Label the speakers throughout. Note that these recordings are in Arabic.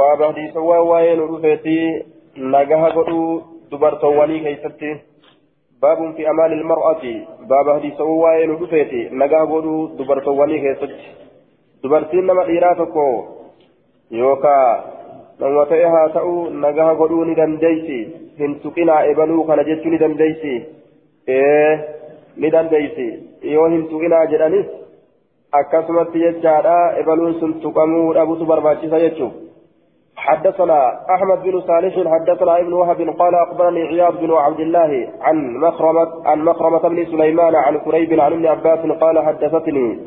Speaker 1: باب حديث وين رفيتي نجاها قدو دبرتواني كيستي باب في أمان المرأة باب حديث وين رفيتي نجاها قدو دبرتواني كيستي دبرتين نما إيراتكو يوكا nama ta'e haa ta'u nagaha godhuu ni dandeeysi hin tuqinaa ebaluu kana jechuu ni dandeeysi ee ni dandeeysi yoo hin tuqinaa jedhanis akkasumatti jechaadha ebaluun sun tuqamuu dhabutu barbaachisa jechuun حدثنا أحمد بن صالح حدثنا ابن وهب قال أخبرني عياض بن عبد الله عن مخرمة عن مخرمة بن سليمان عن كريب عن ابن عباس قال حدثتني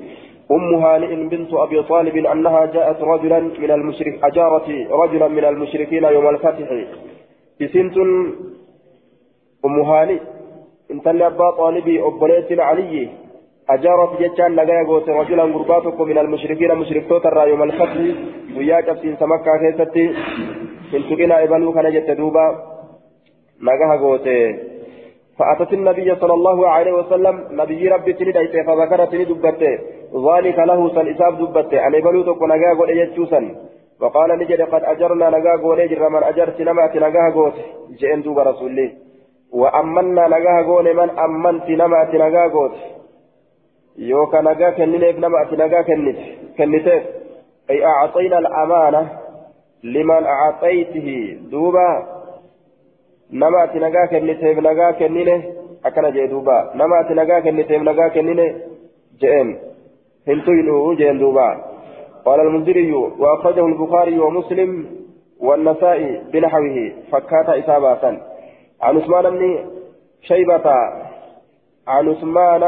Speaker 1: أم هانئ بنت أبي طالب أنها جاءت رجلا من المشرك أجارت رجلا من المشركين يوم الفتح. بسنت أم هانئ انت أبا طالبي أبنيت علي أجارت جتان لقايا قوت رجلا قرباتك من المشركين مشركتوت الرا يوم الفتح وياك في سمكة كيستي. انت كنا إبلو كان جت دوبا نقاها قوت. فأتت النبي صلى الله عليه وسلم نبي ربي تلديت فذكرت لدبته ذلك له سن إساب دبته أن يبلو تكون نجا قول يجوسا وقال نجد قد أجرنا نجا قول يجر من أجرت نمات نجا قوت. جئن دوب رسول وأمنا نجا قول من أمنت نمات نجا قوت. يوكا نجا كننيف نمات نجا كنت كنتيف أي أعطينا الأمانة لمن أعطيته دوبا nama ati nagaa kenniteef nagaa kennine akkana jee duuba. Nama ati nagaa kenniteef nagaa kennine jeen. Tuynu jeen duuba. قال المنذري وأخرجه البخاري ومسلم والنسائي بنحوه فكات إصابة عن عثمان بن شيبة عن عثمان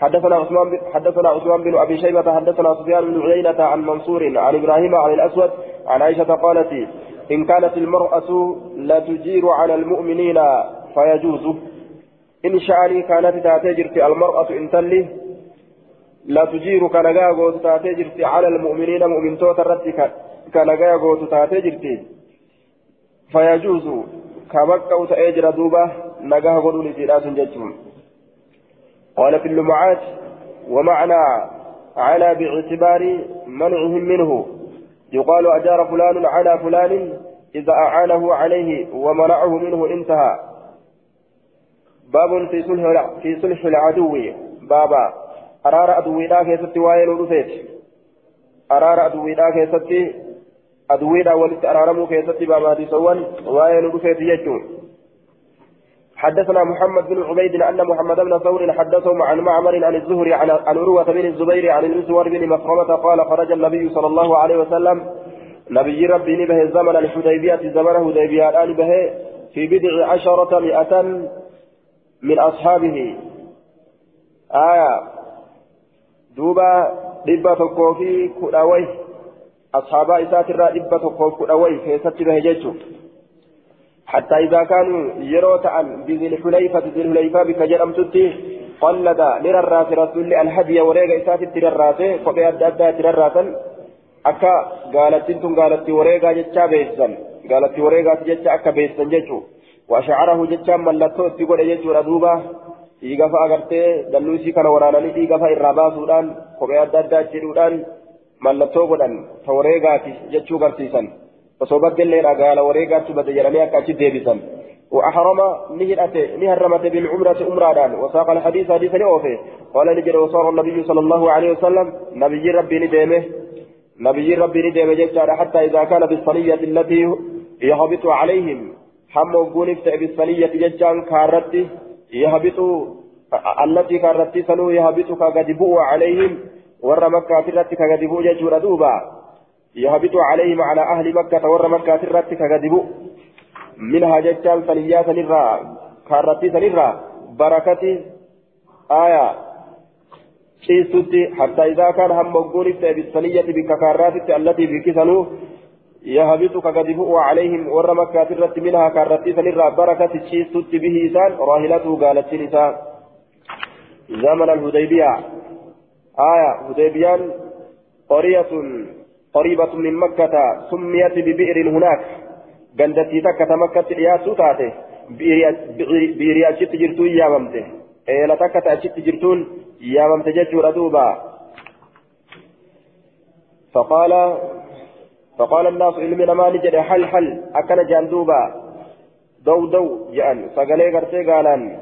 Speaker 1: حدثنا عثمان حدثنا عثمان بن أبي شيبة حدثنا سفيان بن عيينة عن منصور عن إبراهيم عن الأسود عن عائشة قالت إن كانت المرأة لا تجير على المؤمنين فيجوز. إن شأني كانت تاتجر المرأة إن تلي لا تجير كنجاغو تاتجر على المؤمنين مؤمن توترت كنجاغو تاتجر فيجوز. كمكة تأجر دوبة نجاغو لسيرات ججم قال في اللمعات ومعنى على باعتبار منعهم منه. يقال أجار فلان على فلان إذا أعانه عليه ومنعه منه انتهى. باب في صلح في صلح العدو. بابا أرار أدوي لا كيست وائل رفيت أرار أدوي لا كيست أدوي لا ولت أرارمو كيست بابا تسوان وائل رفيت يجون. حدثنا محمد بن عبيد أن محمد بن ثور حدثهم عن معمر عن الزهري عن عروة بن الزبير عن المسور بن مخرمة قال خرج النبي صلى الله عليه وسلم. نبي ربي نبه الزمن الحديبية زمن حديبية الآن به في بضع عشرة مئة من أصحابه. آية. دوبا دبة تكوفي كدوي أصحاب إسات دبة تكوفي كدوي كيست به جيتشو. حتى إذا كانوا يروت عن بذي الحليفة ذي الحليفة بك جرمتتي قلد لرى الراس رسول الهدي وريق إسات الراس فقي أدى أدى الراس akka gaalattiin tun gaalatti wareegaa jechaa beessan gaalatti wareegaati jecha akka beessan jechu washacarahu jechaan mallattoo itti godhe jechuudha duuba dhiigafa agartee dalluu isii kana waraananii dhiigafa irraa baasuudhaan kophee adda addaa jedhuudhaan mallattoo godhan ta wareegaati jechuu osoo baddelleedha gaala wareegaatti badde jedhanii akka achi deebisan. وأحرم نهرته نهرمت بالعمرة أمرادا وساق الحديث حديثا لأوفي قال نجد وصار النبي صلى الله عليه وسلم نبي ربي ندمه نبي ربي ندم جدار حتى إذا كان بالصلية التي يهبط عليهم. حمو قونفت بالصلية ججان كارت يهبط التي كارت سنو يهبط كغدبو عليهم. ور مكة ترت كغدبو ججور دوبا. يهبط عليهم على أهل مكة ور مكة ترت كغدبو منها ججان صليات نرى كارت سنرى بركة آية. isaa kaan hamma ogguunif ta'e bisaniyyati bikka kaarraatitti allatii bikkisanuu يهبط ككذبوا عليهم ور مكة الرت منها كارتي سنرى بركة تشيست به إسان راهلته قالت نساء زمن الهديبية. آية هديبيان قرية قريبة من مكة سميت ببئر هناك. قندتي تكة مكة الياس تاته بئر أشت جرتو يا ممته إلى تكة أشت جرتون يا ممتجت ردوبا فقال فقال الناس علمنا ما نجد حل حل. أكن جاندوبا دو دو جان. سقلي قرتي قالان.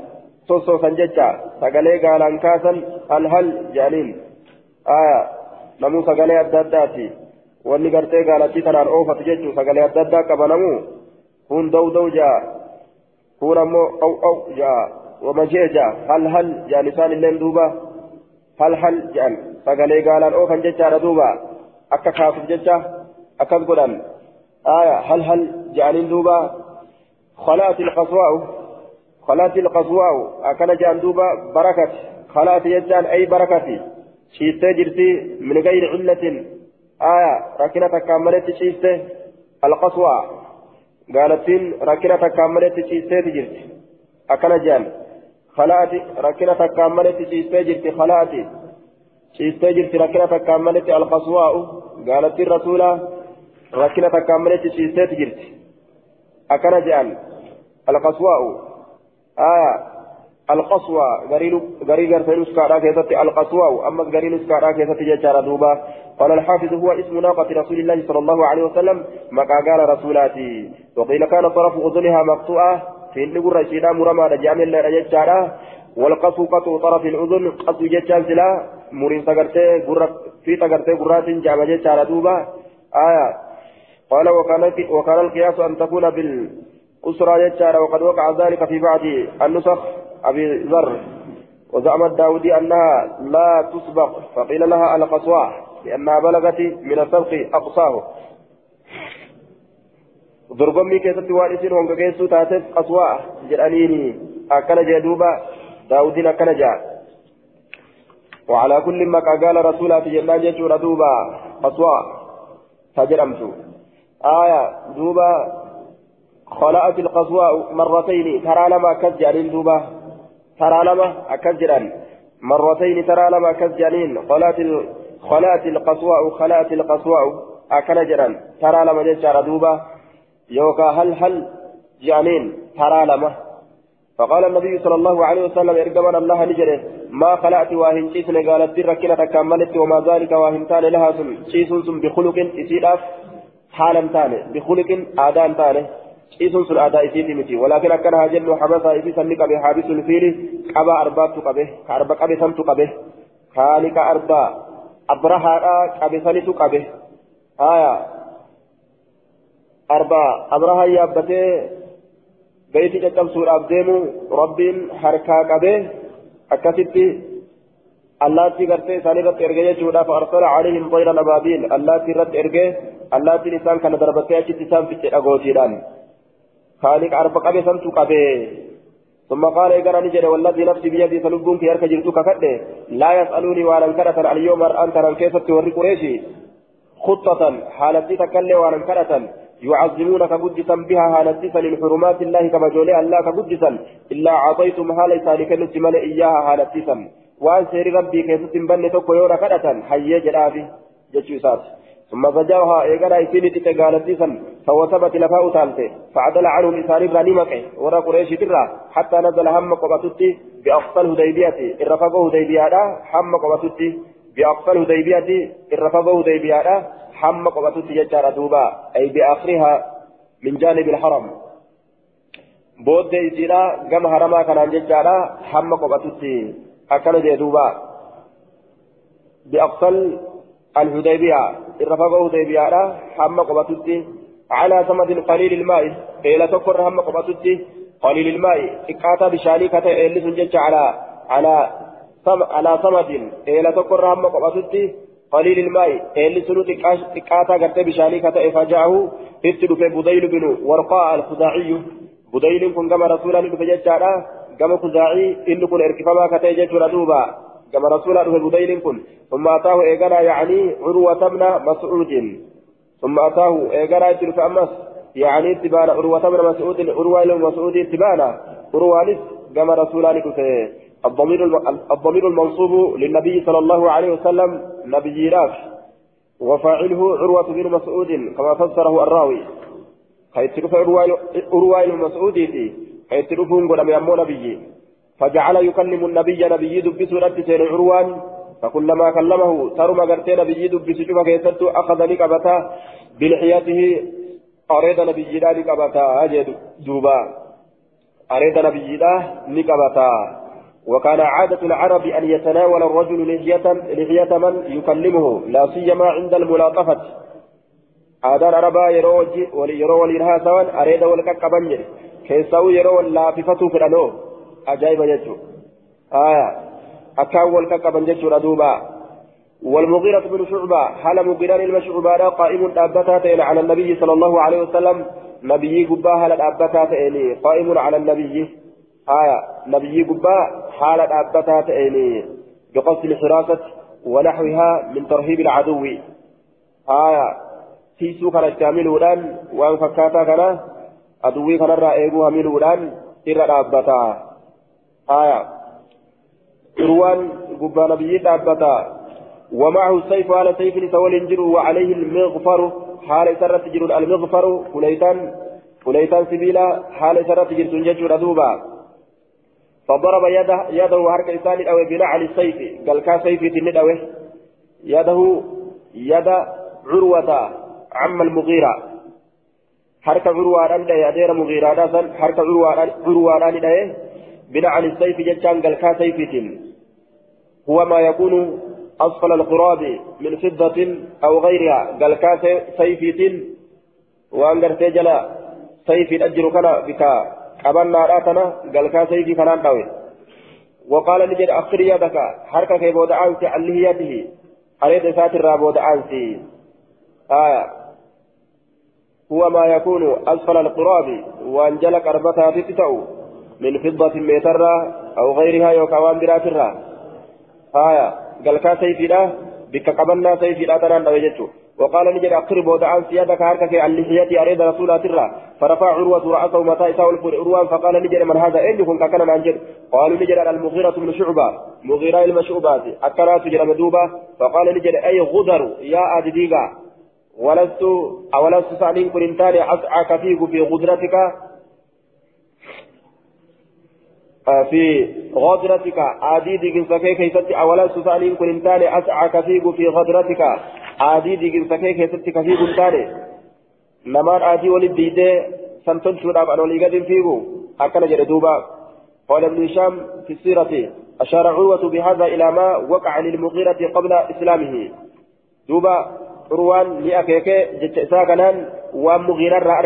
Speaker 1: سوسو سنججا. سقلي قالان كاسا الهل جانين. آية. نمو سقلي الداداتي wanni gartee gaalattii tanaan oofatu jechuun sagalee adda addaa qaba namuu kun daw daw jaa kun ammoo aw aw jaa wamajee jaa hal hal jaan isaan illeen duuba hal hal jaan sagalee gaalaan oofan jechaadha duuba akka kaasuuf jecha akkas godhan aya hal hal jaaniin duuba khalaati ilqaswaa'u khalaati ilqaswaa'u akkana jaan duuba barakati khalaati jechaan ay barakati ciistee jirti min gayri cillatin aya rakkina takkaan maletti ciiste alqaswaa gaalattiin rakkina takkaan maletti ciisteeti jirti akkana jaan khalaati rakkina takkaan maletti ciistee jirti khalaati ciistee jirti rakkina takkaan maletti alqaswaa'u gaalattiin rasuulaa rakkina takkaan maletti ciisteeti القصوى غري غرفي نسكارا كيستي القصوى أما غري نسكارا كيستي ججارة دوبا قال الحافظ هو اسم ناقة رسول الله صلى الله عليه وسلم مكا قال رسولاتي وقيل كان طرف أذنها مقطوعة في اللي رشيدا مرمى رجام الله رججارة والقصو قطو طرف الأذن قصو ججان سلا مرين تغرتي غرة في تغرتي غرات جامع ججارة دوبا آية قال وكان وكان القياس أن تكون بالأسرى ججارة وقد وقع ذلك في بعض النسخ أبي ذر وزعمت داودي أنها لا تسبق فقيل لها القصواء لأنها بلغت من السبق أقصاه. ضربمي كيست وارثين وانك كيسو تاتف قصواء جرأنيني أكل جدوبا داودين أكل جاء. وعلى كل ما قال رسولات جنان جيشو ردوبا قصواء تجرمتو آية دوبا خلأت القصواء مرتين ترى لما كز دوبا ترى لما أكجرا مرتين ترى لما أكجرين خلات خلات القصواء خلات القصواء أكنجرا ترى لما ججر دوبا. يوكا هل هل جانين ترى لما فقال النبي صلى الله عليه وسلم ارجمن الله نجره. ما خلعت واهن شيسن قالت بركنا تكملت وما ذلك واهن تان لها سن. شيس بخلق إسيداف حالا تان. بخلق آدان تانه ciisuun sun aadaa isiiti miti walaakin akkana haa jennu habasaa isii sanni qabe haabisul fiili qaba arbaattu qabe ka arba qabe santu qabe kaani ka arba abrahaadhaa qabe sanitu qabe haya arba abrahaa yaabbatee beeyti caccabsuudhaaf deemu rabbiin harkaa qabe akkasitti allaattii gartee isaan irratti erge jechuudhaaf arsala calihim tayran abaabiil allaattii irratti erge allaattiin isaan خالق أربع قبي سمت قبي. ثم قال إيقنا نجد والذي نفسي بيدي سلبون في أرك جلتك كده لا يسألوني وعلى انكرة اليوم أنت ران كيف توري قريشي. خطة حالتي تكلي وعلى انكرة. يعظمونك قدسا بها هالتي للحرمات الله كما جولي الله كقدسا. إلا أعطيتم هالي سالك نسمل إياها هالتي وأن سير ربي كيف تنبني تكو يورا كرة. حيي جرافي جتشو ثم فجاوها إيقنا إسيني تتقالت سن فوثبت لفاء تالته فعدل عنهم إساري برانيمك ورا قريش ترى حتى نزل هم قبطتي بأقصى الهديبية الرفقه هديبية هم قبطتي بأقصى الهديبية الرفقه هديبية هم قبطتي ججار دوبا أي بآخرها من جانب الحرم. بود إسيرا قم هرما كان ججارا هم قبطتي أكل جدوبا. بأقصى الهديبية الرفاق هديبية حمى قبطتي على سمد قليل الماء إلى تكر هم قبطتي قليل الماء إكاتا بشاني كتا إلي سنجج على على على سمد إلى تكر هم قبطتي قليل الماء إلي سنو إكاتا قرت بشاني كتا فجاءه. اتلو في بديل بن ورقاء الخزاعي. بديل كن كما رسولا نفجج على كما خزاعي إن كن إركفما كتا ردوبا كما رسول الله بدين كن ثم أتاه إيقنا يعني عروة بن مسعود. ثم أتاه إيقنا يتلك أمس يعني اتبانا عروة بن مسعود عروة بن مسعود اتبانا عروة كما رسول الله الضمير الضمير المنصوب للنبي صلى الله عليه وسلم نبي راف وفاعله عروة بن مسعود كما فسره الراوي. حيث عروة بن مسعود حيث رفهم قد أمو نبي. فجعل يكلم النبي نبي دبس رد سين عروان فكلما كلمه ترم قرتي نبي دبس شوف كيستو أخذ نقبتا بلحيته. أريد نبي دا نقبتا أجد دوبا. أريد نبي دا نقبتا وكان عادة العرب أن يتناول الرجل لحية لحية من يكلمه لا سيما عند الملاطفة. aadaan arabaa yeroo wajji yeroo waliin haasawan areeda wal qaqqaban jedhe keessaa'uu yeroo ajaa'iba jechuudha akkaan wal qaqqaban jechuudha duuba والمغيرة بن شعبة حال مغيران المشعبة قائم أبتاتين على النبي صلى الله عليه وسلم نبي قبا حال أبتاتين قائم على النبي آية نبي قبا حال أبتاتين بقصد الحراسة ونحوها من ترهيب العدو آية tiisuu kana itti hamiluudhaan waan fakkaataa kana aduwwii kanarraa eeguu hamiluudhaan irra dhaabbata haya irwaan gubbaa nabiyyii dhaabbata ومعه السيف على سيف سوال جر وعليه المغفر. حال سرت جر المغفر. فليتان فليتان سبيلا. حال سرت جر تنجج ردوبا فضرب يده يده حركة إنسان أو بنعل السيف. قال كا سيف تندوه يده يد عروة عم المغيرة. حركة عروان ده أدير مغيرة حركة عروان عروان ده بناء عن السيف جتان قال كا سيفتين هو ما يكون أسفل القراب من فضة أو غيرها. قال كا سيفتين وأن قرتي جلا سيف أجر كنا بك. أبنا راتنا قال كا سيفي كنان دوي وقال نجد أخر يدك. حركة كي بود عنسي عن لهيته أريد ساتر رابود عنسي آية هو ما يكون أسفل القراب. وأنجلك أربتها تتتأو من فضة ميترة أو غيرها يوكاوان براترة. آية قال كا سيفي بك قبلنا سيفي لا تنان وجدته وقال نجد أقرب ودعان سيادك هاركك عن لحيتي أريد رسول ترى. فرفع عروة رأسه متى إساء الفروان فقال نجد من هذا إن يكون كان عن جد قالوا نجد المغيرة بن شعبة. مغيرة المشعوبات أكرات جرى مدوبة. فقال نجد أي غدر يا أدديقا ولست أولست سألين كن انتاني أسعى فيك في غدرتك؟ في غدرتك عادي ديكن سكي كيستي أولست سألين كن انتاني أسعى فيك في غدرتك عادي ديكن سكي كيستي كفيك انتاني نمان عادي ولد ديدي سنتن شراب أن ولي قد فيكو أكن جردوبا قال ابن هشام في السيرة أشار عروة بهذا إلى ما وقع للمغيرة قبل إسلامه. دوبا urwaan ni akeeke jecha isaa kanaan waan mugiira irraa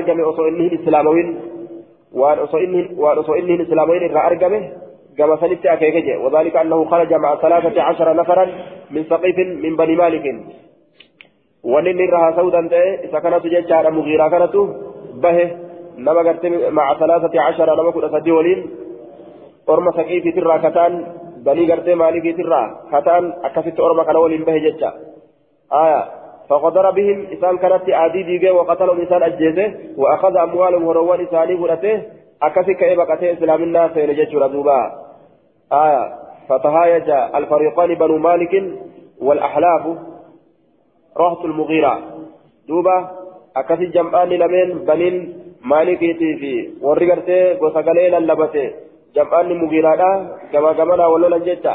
Speaker 1: hin islaamawin irraa argame gama sanitti akeeke je وذلك أنه خرج مع ثلاثة عشر نفرا من سقيف من بني مالك ونن رها سودا إذا كانت ججارة مغيرة كانت به نما مع ثلاثة عشر نما كنت أسدي أرمى سقيف ترى كتان بني قرت مالك ترى كتان أكفت أرمى كان به ججا آية فغدر بهم إسان كانت عادي ديجي وقتلهم إسان أجيزه وأخذ أموالهم وروان إساني فرته أكسي كأيبا كتي إسلام الناس ينجج ردوبا آية. فتهايج الفريقان بنو مالك والأحلاف رهط المغيرة. دوبا أكسي جمعان لمن بنين مالكيتي في ورقرتي وسقلي للبتي جمعان مغيرة كما كمنا ولولا جتا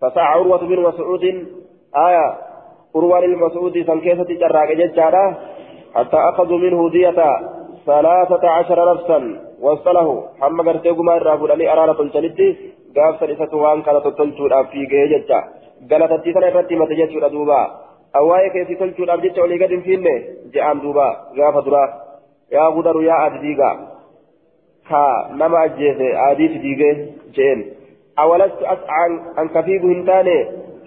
Speaker 1: فسعى عروة بن مسعود. آية. قروان المسعود سنكيسة جراك ججارة حتى أخذوا منه دية ثلاثة عشر نفسا وصله. حما قرتي قما الرافل أني أرانا تلتلتي قاف سلسة وان كانت تلتو في جيجة قالت التيسان الرتي ما تججر دوبا. أواي كيسي تلتو الأبجد ولي قد فيني؟ جعان دوبا. قاف درا يا غدر يا أدديقا كا نما أجيسي. آديس ديقي جين أولست أسعى أن كفيب هنتاني.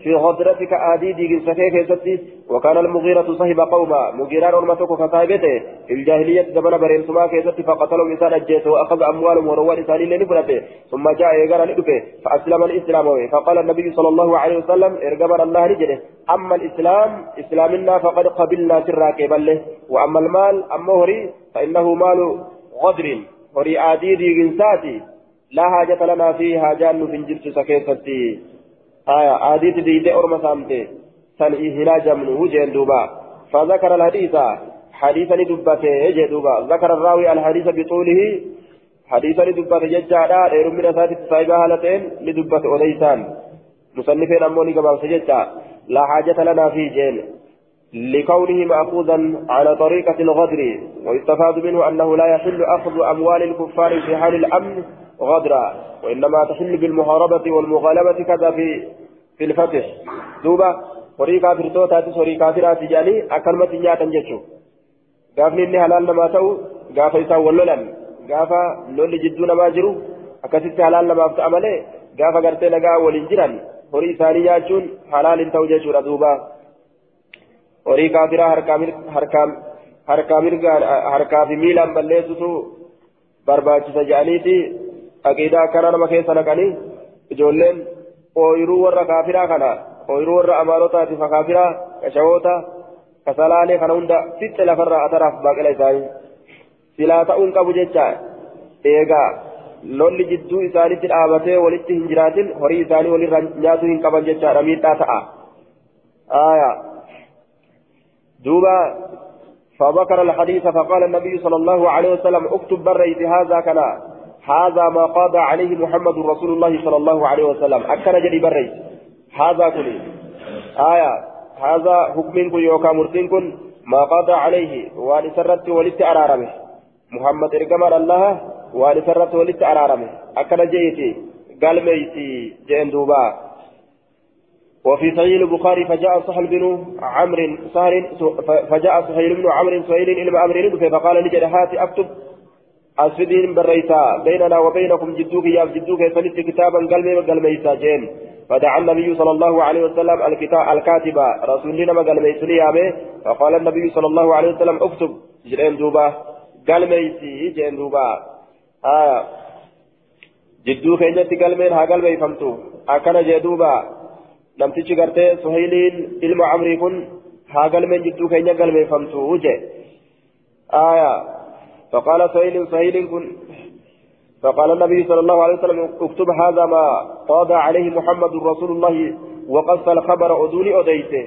Speaker 1: في غدرتك آدي ديجن سكيك ستي وكان المغيرة صاحب قوما. مغيران ورمتك كصاحبته في الجاهلية دبنا برين سما كيستي فقتلوا إنسان الجيش وأخذ أموالهم وروان إنسان لنفرته ثم جاء يقال لدفه فأسلم الإسلام فقال النبي صلى الله عليه وسلم ارقبنا الله رجله أما الإسلام إسلامنا فقد قبلنا سراك بله وأما المال أما هري فإنه مال غدر. هري آدي ساتي. لا حاجة لنا فيه حاجان في الجلس سكيستي. آية آديت ديدي أرمى سامتي. سن إهلا جمنه جين دوبا. فذكر الحديث. حديثا لدبته يجي دوبا. ذكر الراوي الحديث بطوله. حديثا لدبته ججادا. غير من أسات الصايبة هالتين لدبته أليسان مصنفين أموني قبل سجدتا لا حاجة لنا في جيل لكونه مأخوذا على طريقة الغدر. ويستفاد منه أنه لا يحل أخذ أموال الكفار في حال الأمن غدرا وإنما تحل بالمحاربة والمغالبة كذا في في الفتح. دوبا طريقة فرتوتا طريقة فرات جاني أكلمة نياتا جتشو. قافني إني حلال لما تأو قاف إسا ولولا قاف لولي جدونا ما جرو أكسيت حلال لما أفتأمله قاف قرتي لقا ولنجرا horii isaanii nyaachuun halaaliin ta'u jechuudha duuba horii kaafiraa harkaa fi miilaan balleessutu barbaachisa jedhaniiti aqiidaa akkana nama keessa naqanii ijoolleen ooyiruu warra kaafiraa kana ooyiruu warra amaanotaati fa kaafiraa kashawoota kasalaalee kana hunda fixxe lafarraa ataraaf baaqila isaanii silaa ta'uun qabu jecha eegaa lolli jidduu isaanitti dhaabatee walitti hin jiraatin horii isaanii walirra nyaatuu hin qaban jechaadha miidhaa ta'a آية دوبا فذكر الحديث فقال النبي صلى الله عليه وسلم اكتب بريت هذا كلا هذا ما قضى عليه محمد رسول الله صلى الله عليه وسلم. أكن جري بريت هذا كلي آية. هذا حكم يوكا مرتين ما قضى عليه. ولسرت ولت أرارمه. محمد إرقم الله. waan isarratti walitti araarame akkana jeeti galmeeyti jeen duuba وفي صحيح البخاري فجاء سهل بن عمرو فجاء سهيل بن عمرو سهيل إلى أمر فقال لجد هات أكتب أسفدين بريتا بيننا وبينكم جدوك يا جدوك فلت كتابا قلبي قلبيتا جين. فدعا النبي صلى الله عليه وسلم الكتاب الكاتب رسولنا ما قلبيت فقال النبي صلى الله عليه وسلم اكتب. جرين دوبا. قلبيتي جين دوبا. آية جدو كينيتي قلبين ها قلبي فهمتو. أكنا جدوبا نمتيجي قرتي سهيلين علم عمري كن. ها قلبين جدو كينيا قلبي فهمتو. وجه آية فقال سهيل سهيل كن فقال النبي صلى الله عليه وسلم اكتب هذا ما قاضى عليه محمد رسول الله وقص الخبر أدوني أديته.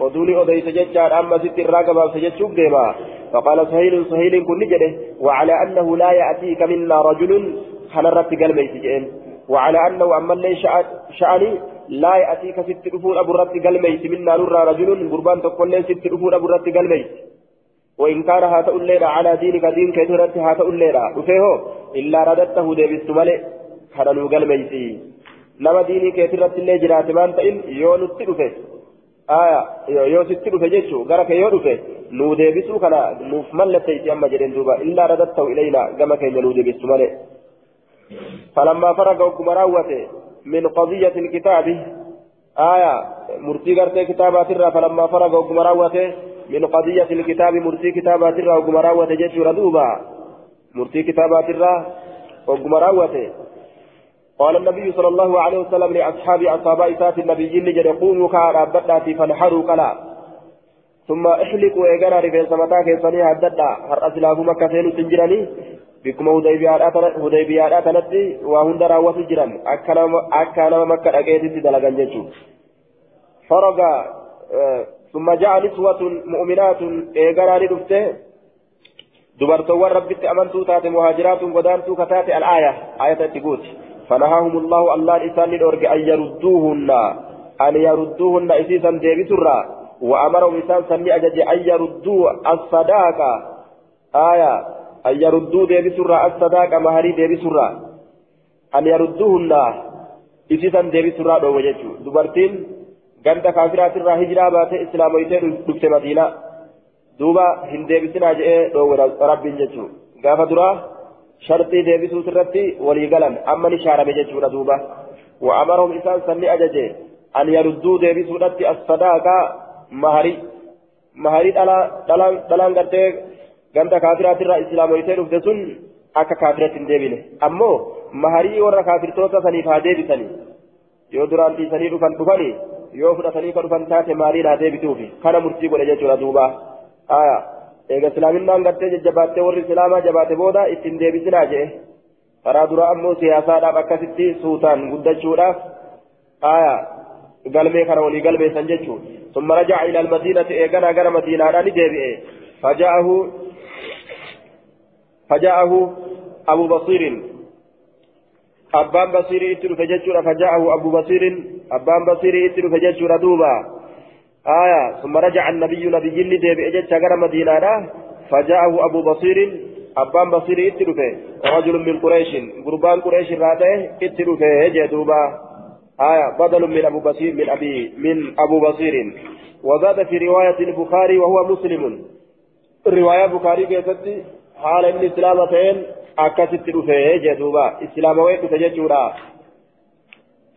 Speaker 1: أدوني أديته ججار أما ست الراقبة سجد ديما. فقال سهيل سهيل كن نجده. وعلى أنه لا يأتيك منا رجل خنرت قلبي سجين وعلى أنه أما اللي شأني لا يأتيك ست رفور أبو رت قلبي منا نرى رجل قربان تقول ست رفور أبو رت قلبي وإن كان هذا الليلة على دينك دين كثرت هذا الليلة وفيه إلا رددته ديبست ملئ خننو قلبي نما ديني كثرت اللي جرات مان تئن يونس تلفه aya yoo sitti dhufe jechuu gara kee yoo dhufe nuu deebisuu kana nuuf mallatteessi amma jedheen duuba illaa radattahu ilayna gama keenya nuu deebistu malee فلما فرغ وكما راوته من قضية الكتاب آية مرتي كتابات الرا. فلما فرغ وكما راوته من قضية الكتاب مرتي كتابات الرا وكما راوته جيش ردوبا مرتي كتابات الرا وكما راوته قال النبي صلى الله عليه وسلم لأصحاب أصحاب إسات النبيين جد قوموا كارا بدأتي فانحروا كلا ثم احلقوا إيقنا رفين سمتاك يصنيها الددا هر أسلاف مكة سينو تنجراني بكم هديبيات أتنتي وهند راوة جران أكانا مكة أكيد دلقا جيشو. فرق ثم جاء نسوة مؤمنات إيقنا رفته دبرتوان ربك أمنتو تاتي مهاجرات ودانتو كتاتي الآية. آية تقول فنهاهم الله الله إسان لأرجع أن يردوهن. أن يردوهن إسيسا ديبسرا وأمرهم إسان سني أجج أن يردوا الصداقة آية. أن يردوا ديبسرا الصداقة مهري ديبسرا أن يردوهن إسيسا ديبسرا دو وجهتو دبرتين ganda kaafiraatirraa hijiraa baatee islaamoytee dhufte madiinaa duuba hin deebisinaa jedhee dhoowwe rabbiin jechuun gaafa duraa sharxii deebisuu irratti walii galan amma ni shaarame jechuudha duuba wa'amarhum isaan sanni ajaje an yarudduu deebisuudhatti as-sadaaqa maharii maharii dhalaan gartee ganda kaafiraatirraa islaamoytee dhufte sun akka kaafiratti hin deebine ammoo maharii warra kaafirtoota saniif haa deebisanii yoo duraan dhiisanii dhufan dhufanii yoo fudhatanii ka dhufan taate maaliidhaa deebituufi kana murtii godhe jechuudha duuba aya eega islaaminaan gartee jajjabaattee warri islaamaa jabaate booda ittiin deebisinaa jee karaa dura ammoo siyaasaadhaaf akkasitti suutaan guddachuudhaaf aya galmee kana walii galmeessan jechuu ثم رجع إلى المدينة إيقنا غير مدينة أنا ديبئ فجاءه فجاءه أبو بصير أبان بصير إتلو فججر فجاءه أبو بصير أبان بصير إتلو فججر دوبا آية ثم رجع النبي نبي جلي دي بإجت شجر مدينة فجاءه أبو بصير أبان بصير إتلو رجل من قريش قربان قريش راته إتلو فيه دوبا آية بدل من أبو بصير من أبي من أبو بصير وزاد في رواية البخاري وهو مسلم الرواية البخاري كيستي حال الإسلام تين akkasitti dhufee eh, jedhuuba islaama wayii dhufe jechuudha.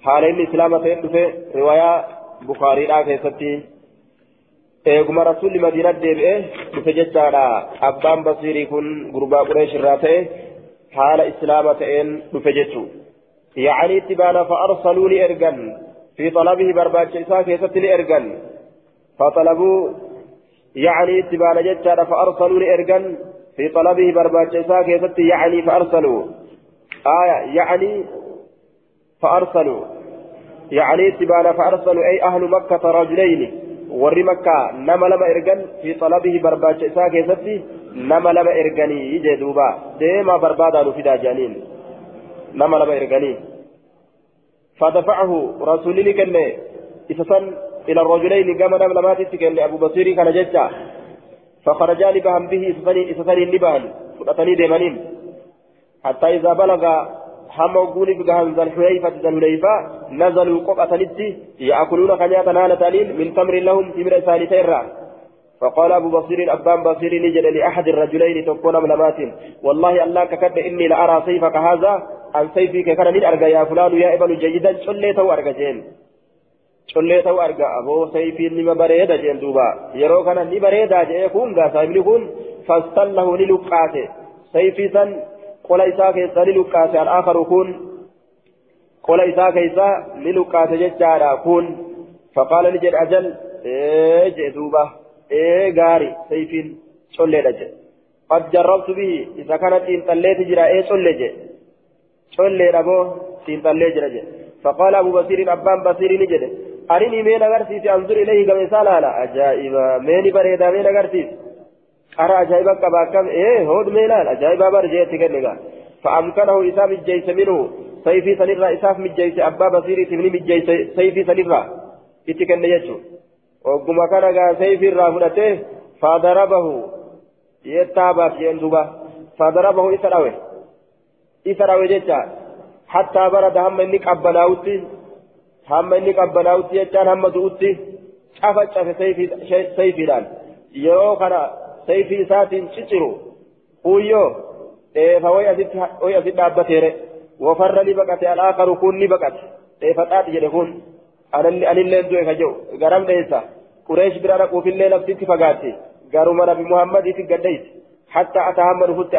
Speaker 1: Haala inni islaama ta'e dhufe riwaayaa bukaariidhaa keessatti eeguma rasuulli madiina deebi'ee dhufe jechaadha. Abbaan basiirii kun gurbaa qureeshirraa ta'e haala islaama ta'een dhufe jechuudha. Yaacanii itti baana fa'aarsaluu ni ergan. Fi xalabihi barbaacha isaa keessatti ni ergan. Fa'aarsaluu yaacanii itti ni ergan. في طلبه برباج إساء يعني فأرسلوا. آية يعني فأرسلوا. يعني اتبانا فأرسلوا أي أهل مكة رجلين. ور مكة نما لما إرجن في طلبه برباج إساء نما لما إرجني يجي دوبا. ديما بربادا نفدا جانين. نما لما إرجني فدفعه رسول الله كنه إلى الرجلين كما نم لما تتكن أبو بصير كان ججا فخرجا لبهم به إسفري لبان فقطني ديمانين. حتى إذا بلغ هم وقوني بقهم ذا الحليفة ذا الحليفة نزلوا قطنتي يأكلون خنيات نالتانين من تمر لهم تمر ثالثين فقال أبو بصير أبان بصير نجد لأحد الرجلين تكون ملمات والله الله ككد إني لأرى سيفك هذا عن سيفك كان من أرجى يا فلان يا ابن جيدا شليته أرجى جين. Collee ta'u arga aboo sayfiin nima bareeda jeen duuba yeroo kana ni bareedaa jee kun gaa saahibni kun fastallahu ni luqqaate sayfii san qola isaa keessa ni luqqaate al'aakaru kun qola isaa keessa ni luqqaate jechaadha kun faqaala ni jedhe ajal ee jee duuba ee gaari sayfiin colleedha jee qad jarrabtu bihi isa kana xiinxalleeti jira ee colle jee colleedha boo xiinxallee jira jee فقال أبو بصير أبان بصير أرني مين أغرسيس أنظر إليه كما سالالا أجائبا مين بريدا مين أغرسيس أرى أجائبا كبا كم إيه هود ميلان أجائبا برجيت كنغا فأمكنه إسام الجيش منه سيفي سنرى إساف مجيس أبا بصيري تبني مجيس سيفي سنرى إتكن يجو وقم كان سيفي الرافلته فضربه يتابع في أندوبا فضربه إسراوي إسراوي جيتا حتى برد هم إنك أبناوتي jechaan hamma du'utti cafa cafe sayfiidhaan yeroo kana sayfii isaatiin cicciru huyyoo dheefa way asitti dhaabbateere wafarra ni baqate alaakaru kun ni baqate dheefa xaaxi jedhe kun anilleen du'e ka jedhu garam dheessa qureesh bira dhaquufillee laftitti fagaatte garuma nabi muhammadiiti gaddeessi حتى أتى هم نفت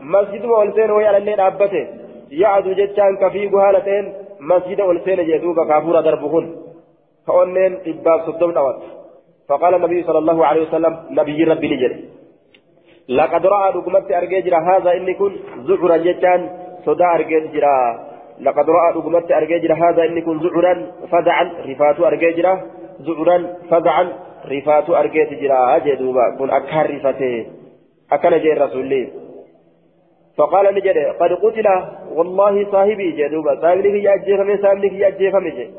Speaker 1: المدينة مدينة وصوفيق مدينة الهلال فدخل المسجد مسجد والسين ويا الليل أبته يعدو جتان كفيق هالتين مسجد والسين جدوب كافورا دربهن فأنين إباب صدوم نوات فقال النبي صلى الله عليه وسلم نبي ربي نجري لقد رأى دقمت أرججرا هذا إني كن زعرا جتان صدا أرججرا لقد رأى دقمت أرججرا هذا إني كن زعرا فزعا رفات أرججرا زعرا فزعا رفات أرججرا جدوبا كن أكهر رفته أكل جير رسول الله فقال نجد قد قتل والله صاحبي جدوبا صاحبي يا أجيفمي صاحبي يا أجيفمي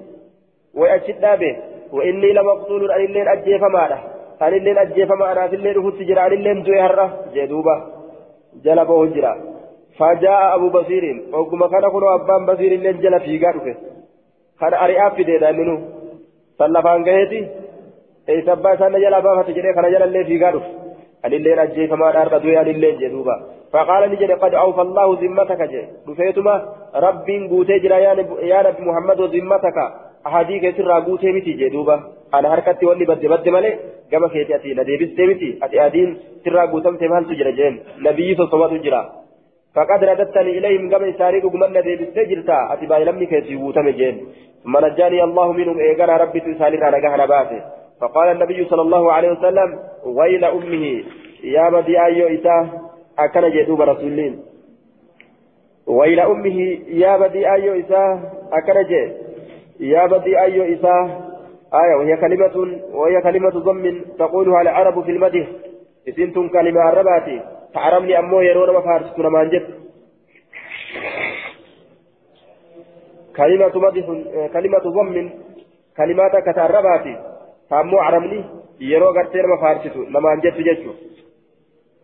Speaker 1: وأشد به وإني لمقتول أن الليل أجيفما له أن الليل أجيفما أنا في الليل فت جرى أن الليل زهرة جدوبا جلبه جرى فجاء أبو بصير وكما كان كنوا أبان بصير الليل جل في قارفه كان أريئا في ديدا منه صلفان قهيتي أي سبا سنة جل أبا فتجري كان جل الليل في قارفه أن الليل أجيفما أرقى دويا الليل جدوبا فقال نجد قد أوفى الله ذمتك جي دفيتما رب قوتي جرا يا نبي محمد ذمتك أحاديك سرى قوتي متي جدوبا أنا هركتي واني بد بد مالي كما كيتي أتي نديبس تيمتي أتي أدين سرى قوتم تمهل تجرى جين نبي صلى تجرى فقد رددتني إليهم كما يساريك قمنا نديبس تجرتا أتي باي لمي كيتي قوتم جين ثم نجاني الله منهم إيقنا ربي تسالك أنا باتي فقال النبي صلى الله عليه وسلم ويل أمه يا بدي أيو إتاه أكن جدوب رسولين. وإلى أمه يا بدي أيو إساه أكن يا بدي أيو إساه آية وهي كلمة وهي كلمة ضم تقولها العرب في المدح. إسنتم كلمة عرباتي تعرمني أمو يرون ما فارست نمان جد كلمة مدح كلمة ضم كلمات كتعرباتي فأمو عرمني يرو غرتي ما فارست نمان جد جد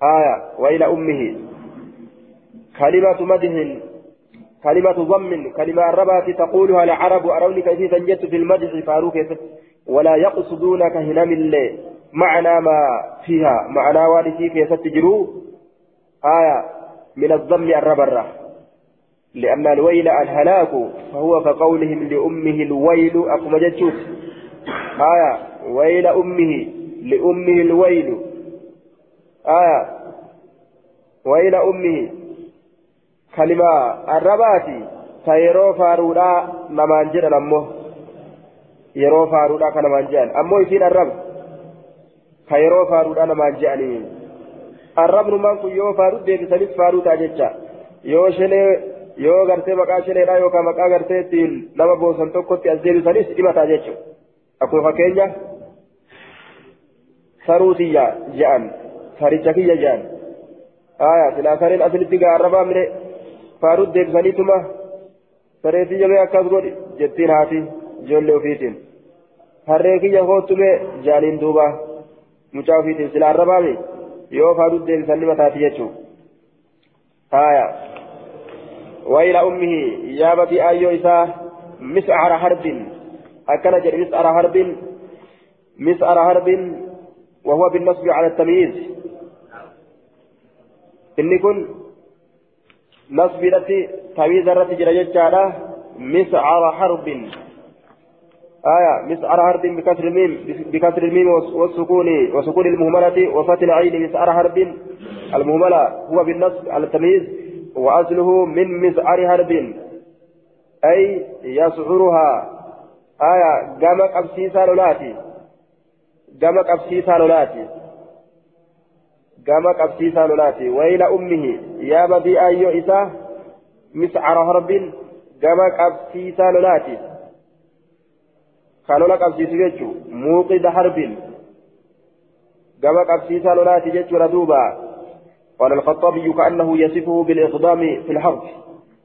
Speaker 1: آية وإلى أمه كلمة مدح كلمة ضم كلمة الربات تقولها العرب أروني كيف تنجت في المدح فاروك ولا يقصدونك هنم الله معنى ما فيها معنى والدي كيف تجروا آية من الضم الربرة لأن الويل الهلاك فهو كقولهم لأمه الويل أقوم جتشوف آية ويل أمه لأمه الويل. آية. ويل أمه. كلمة الرباتي. تيرو فارودا نمان جدن أمه يرو فارودا كنمان جدن. أمه يسين الرب. كيرو فارودا نمان جدنين الرب نمان كن يو فارود ديبسانيس فارودا جتشا يو شنه yoo gartee maqaa shineedha yookaan maqaa gartee ittiin nama boosan tokkotti as deebisanis dhimataa jechuudha akkuma fakkeenya saruutiyya je'an saricha kiyya je'an aya silaa sareen asilitti gaarrabaa mire faarut deebisaniituma sareetii jabee akkas godhi jettiin haati ijoollee ofiitiin harree kiyya hoottume jaaniin duuba mucaa ofiitiin sila arrabaami yoo faarut deebisanni mataati jechuu haya وإلى أمه يابتي أيو إساه مسعر حرب أكن جل مسعر حرب مسعر حرب وهو بالنصب على التمييز. إني كن نصب التي تمييز التي جرى جتشارة مسعر حرب. آية مسعر حرب بكسر الميم بكسر الميم والسكون وسكون المهملة وفتح العين مسعر حرب. المهملة هو بالنصب على التمييز وأصله من مسعر حرب. أي يسعرها آية قامك أبسيسا لولاتي. قامك أبسيسا لولاتي قامك أبسيسا لولاتي وإلى أمه يا بدي أيو إسا مسعر حرب قامك أبسيسا لولاتي قالوا لك أبسيسا جيتشو موقد حرب قامك أبسيسا لولاتي جيتشو ردوبا قال الخطابي كأنه يصفه بالإقدام في الحرب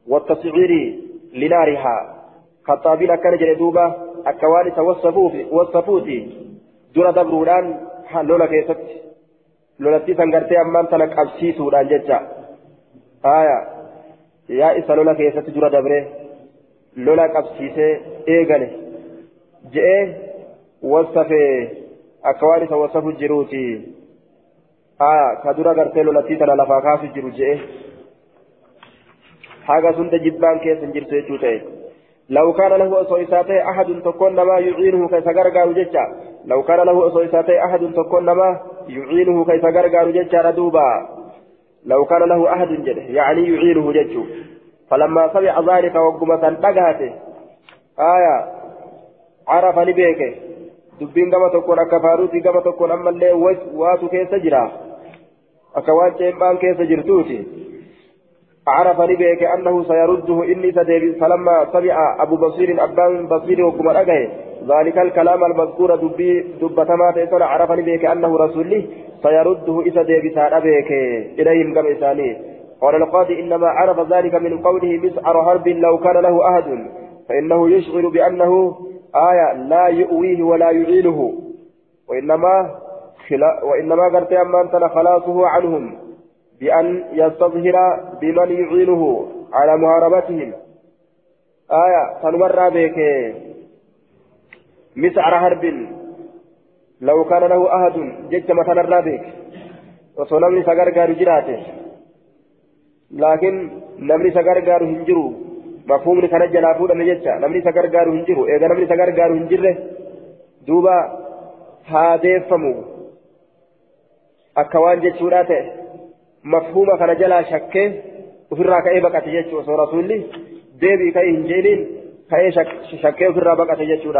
Speaker 1: والتصعير لنارها خطابي كان جلدوبة أكوان وصفوتي دون دبرودان لولا كيست لولا تيسان قرتي أمان تنك أبسيسودان ججا آية يا إسا لولا كيست دون دبره لولا كأبسيسي إيغاني جئ وصفه أكوان وصفو جروتي آية كدورا قرتي لولا تيسان لفا كافي جرو جئ حاجة سنت جبان كيس جرتي جوتي لو كان له أصويساتي أحد تكون ما يعينه كيف غرغر ججا لو كان له أصويساتي أحد تكون ما يعينه كيف غرغر ججا ردوبا لو كان له أحد جده يعني يعينه ججو فلما سمع ذلك وقمة تقهته آية عرف لبيك دبين كما تكون أكفاروتي كما تكون أما اللي واتو كيس جرا أكوان جيبان كيس جرتوتي عرف لبيك أنه سيرده إني سديب. فلما سمع أبو بصير أبان بصير وكما أجه ذلك الكلام المذكور دبي دبتما تيسر عرف لبيك أنه رسول سيرده إذا ديب ساربيك إليهم كما إساني. قال القاضي إنما عرف ذلك من قوله مسعر حرب لو كان له أحد. فإنه يشعر بأنه آية لا يؤويه ولا يعينه. وإنما خلا وإنما قرت أمان خلاصه عنهم. بأن يستظهر بمن يعينه على محاربتهم. آية فنمر بك. مسعر حرب. لو كان له أحد جج مثلا بك. وصنمني سغرغار جراته. لكن نمني سغرغار هنجرو. مفهومني كان جلافو دم ججا نمني سغرغار هنجرو. إذا نمني سغرغار هنجره دوبا هادفمو أكوان جتشوراته مفهوم كان جلا شك وفرا كأي بقت يجو سو رسولي ديبي كأي هنجيلين كأي شك شك وفرا بقت يجو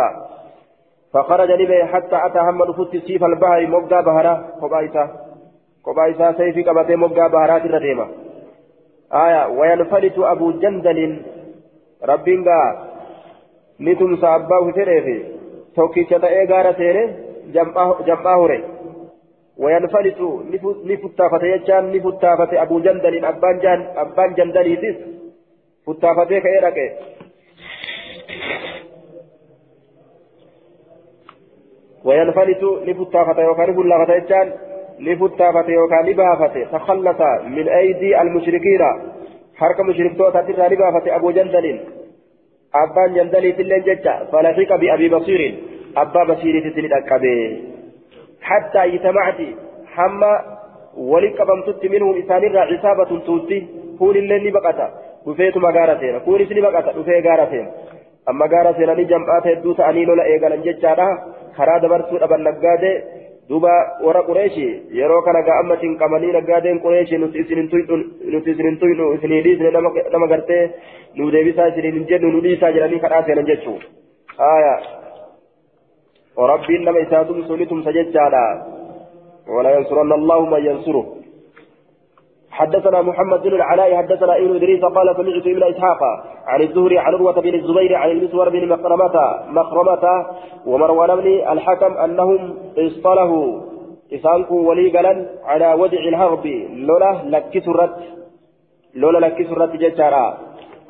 Speaker 1: فخرج لبي حتى أتى هم نفوت سيف البحر مقا بهرا قبائسا قبائسا سيفي قبتي مقا بهرات الرديمة. آية وينفلت أبو جندل ربينغا نتم ساباه تريفي. توكي شتاء غارة تيري جمعه ري وينفلت نفتافة يجان نفتافة أبو جندل أبان جان أبان جندل يتس فتافة كيرك وينفلت نفتافة يوكان بلغة يجان نفتافة يوكان نبافة تخلص من أيدي المشركين. حركة مشركتوتا ترى نبافة أبو جندل. أبان جندل تلين ججا. فلحق بأبي بصير. أبا بصير تتلين أكبه حتى اجتمعت حما ولك بمتت منهم إسان عصابة توتي كون اللي بقتا dhufeetu magaara seena kunis ni baqata dhufee gaara seena amma gaara seenanii jam'aata hedduu ta'anii lola eegalan jechaadha karaa dabarsuu dhaban naggaadee duuba warra qureeshi yeroo kana gaa amma cinqamanii naggaadeen qureeshi nuti isin hin tuynu isinii dhiisne nama gartee nu deebisaa isiniin hin jennu وربين لما يساتم سنتم سجدادا ولا ينصرن الله من ينصره. حدثنا محمد بن العلاء حدثنا ابن إدريس قال سمعت ابن إسحاق عن الزهري عن عروة بن الزبير عن المسور بن مخرمة مخرمة ومروان بن الحكم أنهم اصطلحوا إسانكو ولي قلا على ودع الهرب. لولا لكسرت لولا لكسرت ججارا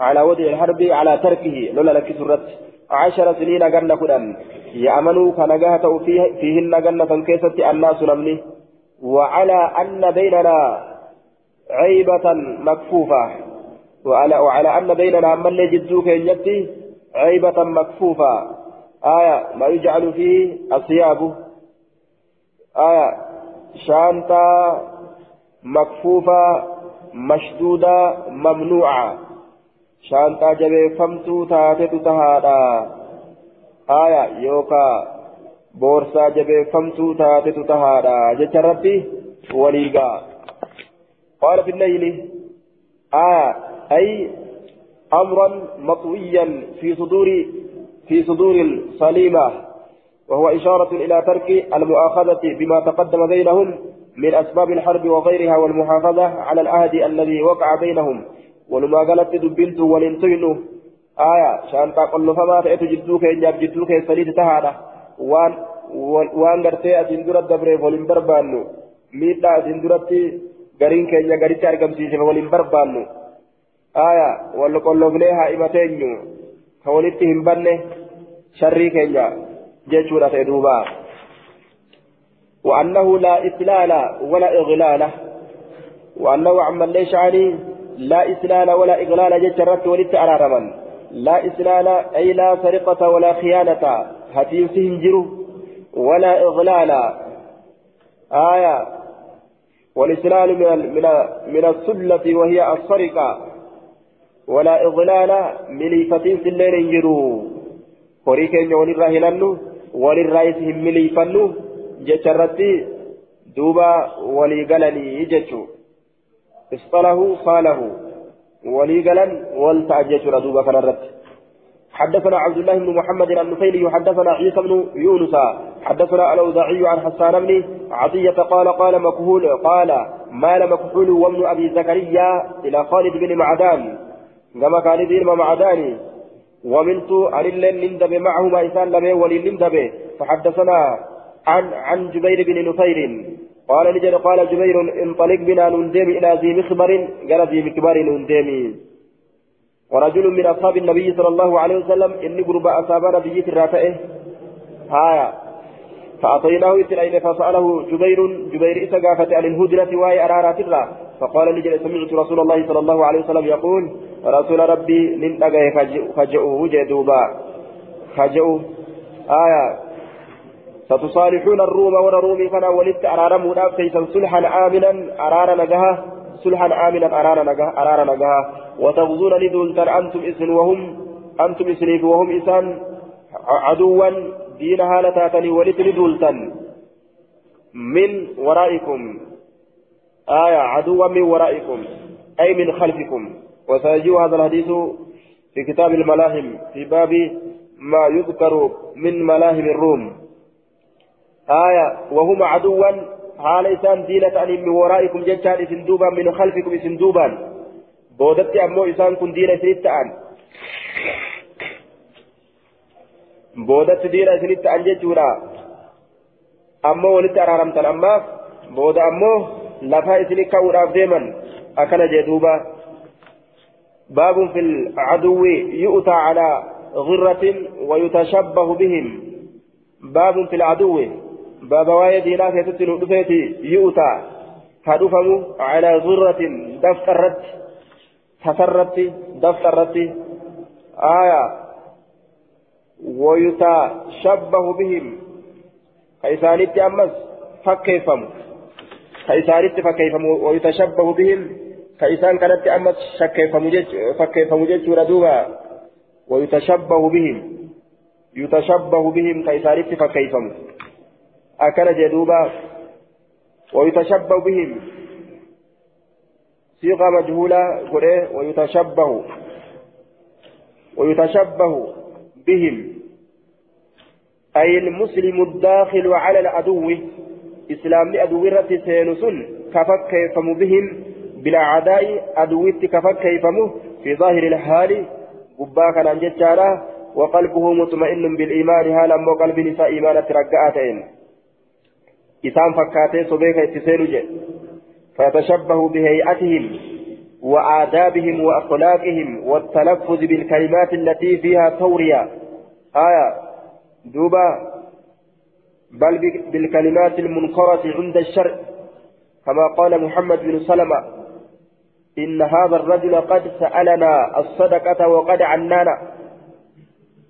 Speaker 1: على ودع الحرب على تركه. لولا لكسرت. عشر سنين قرن كدن يأمنوا كنجاهة فيه فيهن جنة كيست الناس نمني وعلى أن بيننا عيبة مكفوفة. وعلى, وعلى أن بيننا من جدوك يجتي عيبة مكفوفة. آية ما يجعل فيه الثياب. آية شانتا مكفوفة مشدودة ممنوعة. فمتو تاتت تهادا آية يوكا بورسا جبه فمتو تاتت تهادا جتربي وليقا قال في الليل آه أي أمرا مطويا في صدور في صدور الصليمة وهو إشارة إلى ترك المؤاخذة بما تقدم بينهم من أسباب الحرب وغيرها والمحافظة على العهد الذي وقع بينهم ولما قالت دبنت ولنتين آية شان تقول فما تأتي جدوك إن جاب جدوك سليت تهانا وان وان قرتي أجندرة دبري ولن بربانو ميتا أجندرة gariin keenya garitti argamsiise waliin barbaannu. Aya wal qollofnee haa himateenyu ka walitti hin banne sharrii keenya jechuudha ta'e duuba. وأنه لا إسلال ولا إغلال وأنه عمن ليش عني لا إسلال ولا إغلال جترت ولدت رمن لا إسلال أي لا سرقة ولا خيانة. هتين سهنجر ولا إغلال. آية. والإسلال من من من السلة وهي السرقة. ولا إضلال مليفتين في الليل ينجروا هوريكين وللراهلن وللرايسهم مليفنو؟ جترتي دوبا ولي قلني يجتشو اصطله صاله ولي قلن والتأججر دوبا كنرت حدثنا عبد الله بن محمد النفيلي حدثنا عيسى بن يونس حدثنا الأوزاعي عن حسان بن عطية قال قال مكهول قال مال مكحول وابن أبي زكريا إلى خالد بن معدان. كما خالد بن معدان. ومنت عن لندب معهما إنسان لبي ولي لندب فحدثنا عن عن جبير بن نفير. قال نجد قال جبير انطلق بنا نندم إلى ذي مخبر قال ذي مكبر نندم ورجل من أصحاب النبي صلى الله عليه وسلم إني قرب أصحاب نبي الرافئه هايا. فأعطيناه إتلين فسأله جبير جبير إسا قافة عن الهجرة وهي أرارات الله. فقال لي سمعت رسول الله صلى الله عليه وسلم يقول رسول ربي من أجاه فجأوه جدوبا. فجأوه آية. ستصالحون الروم ورا رومي كان ولدت وناف كيسا صلحا آمنا أرار نجاها صلحا آمنا أرار نجاها أرار نجاها وتغزون لدولتن أنتم إسن وهم أنتم إسنيف وهم إسان عدوا دين هالتاتني ولت لدولتن من ورائكم آية عدوا من ورائكم أي من خلفكم وسيجيء هذا الحديث في كتاب الملاهم في باب ما يذكر من ملاهم الروم آية وهم عدوا حال إسان دينة من ورائكم ججان سندوبا من خلفكم سندوبا بودت أمو إسان كن دين إسنت ta'an boodatti diina isinitti ta'an jechuudha ammoo walitti araaramtan ammaaf booda ammoo lafaa isini ka'uudhaaf deeman akkana jee duuba باب في العدو يؤتى على غرة ويتشبه بهم باب في العدو باب واي دينا كيستن دفيتي يؤتى كدفم على غرة دفترت تسرت دفترت آية ويتشبه بهم كيسانيت أمس فكيفم كيسانيت فكيفم ويتشبه بهم كيسان كانت أمس فكيفم جيش ردوبا ويتشبه بهم يتشبه بهم كيسانيت فكيفم أكل جدوبا ويتشبه بهم. صيغة مجهولة ويتشبه. ويتشبه بهم. أي المسلم الداخل على العدو إسلام لأدو رت سينسن كفك كيفم بهم. بلا عداء أدويت كفك كيفمه في ظاهر الحال قباك عن جتارا وقلبه مطمئن بالإيمان هالا مو قلب نساء إيمان ترقعتين. إسام فكاتي صبيك اتسينجي فيتشبه بهيئتهم وآدابهم وأخلاقهم والتلفظ بالكلمات التي فيها تورية آية دوبا بل بالكلمات المنكرة عند الشرع كما قال محمد بن سلمة إن هذا الرجل قد سألنا الصدقة وقد عنانا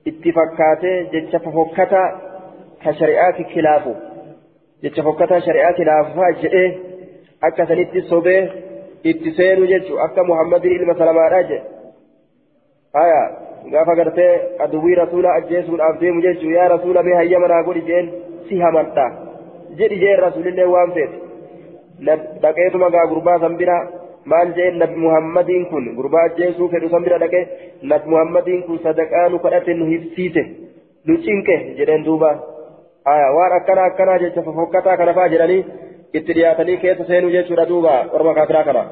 Speaker 1: اتفاقاته جتش ففكتا كشريعات خلافه جتش ففكتا شريعات خلافه جئه أكثنت الصبيه اتسينو جتش أكا محمد إلما سلمة راجع آية gaafa gartee aduwwii rasuula ajjeesuudhaaf deemu jechuun yaa rasuula mee hayyama naa godhi jeen si hamadha jedhi jeen rasuulillee waan feete dhaqeetuma gaa gurbaa san bira maal jeen nabi muhammadiin kun gurbaa ajjeesuu fedhu san bira dhaqee nabi muhammadiin kun sadaqaa kadhate nu hibsiite nu cinqe jedheen duuba waan akkana akkanaa jecha fofokkataa kana faa jedhanii itti dhiyaatanii keessa seenuu jechuudha duuba orma kaafiraa kana.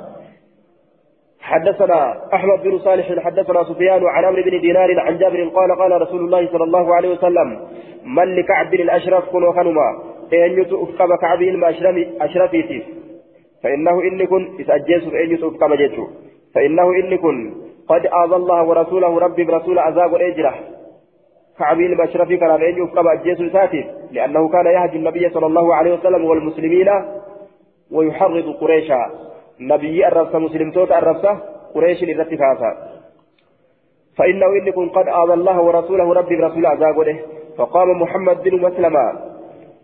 Speaker 1: حدثنا أحمد بن صالح حدثنا سفيان عن عمرو بن دينار عن جابر قال قال رسول الله صلى الله عليه وسلم من لكعب بن الأشرف كن وخنما إن يتوفق كعب الاشرفيتي فإنه إن كن اسجيس إن يتوفق جيتو فإنه إن كن قد آذى الله ورسوله ربي برسول عذاب إجرة. كعب الاشرفي كان ان يتوفق اجيس ساتي لأنه كان يهدي النبي صلى الله عليه وسلم والمسلمين ويحرض قريشا. نبي الرفسة مسلم توت الرفسة قريش الرتكاسا فإنه إن كن قد آذى الله ورسوله ربي برسول عذابه فقام محمد بن مسلمة.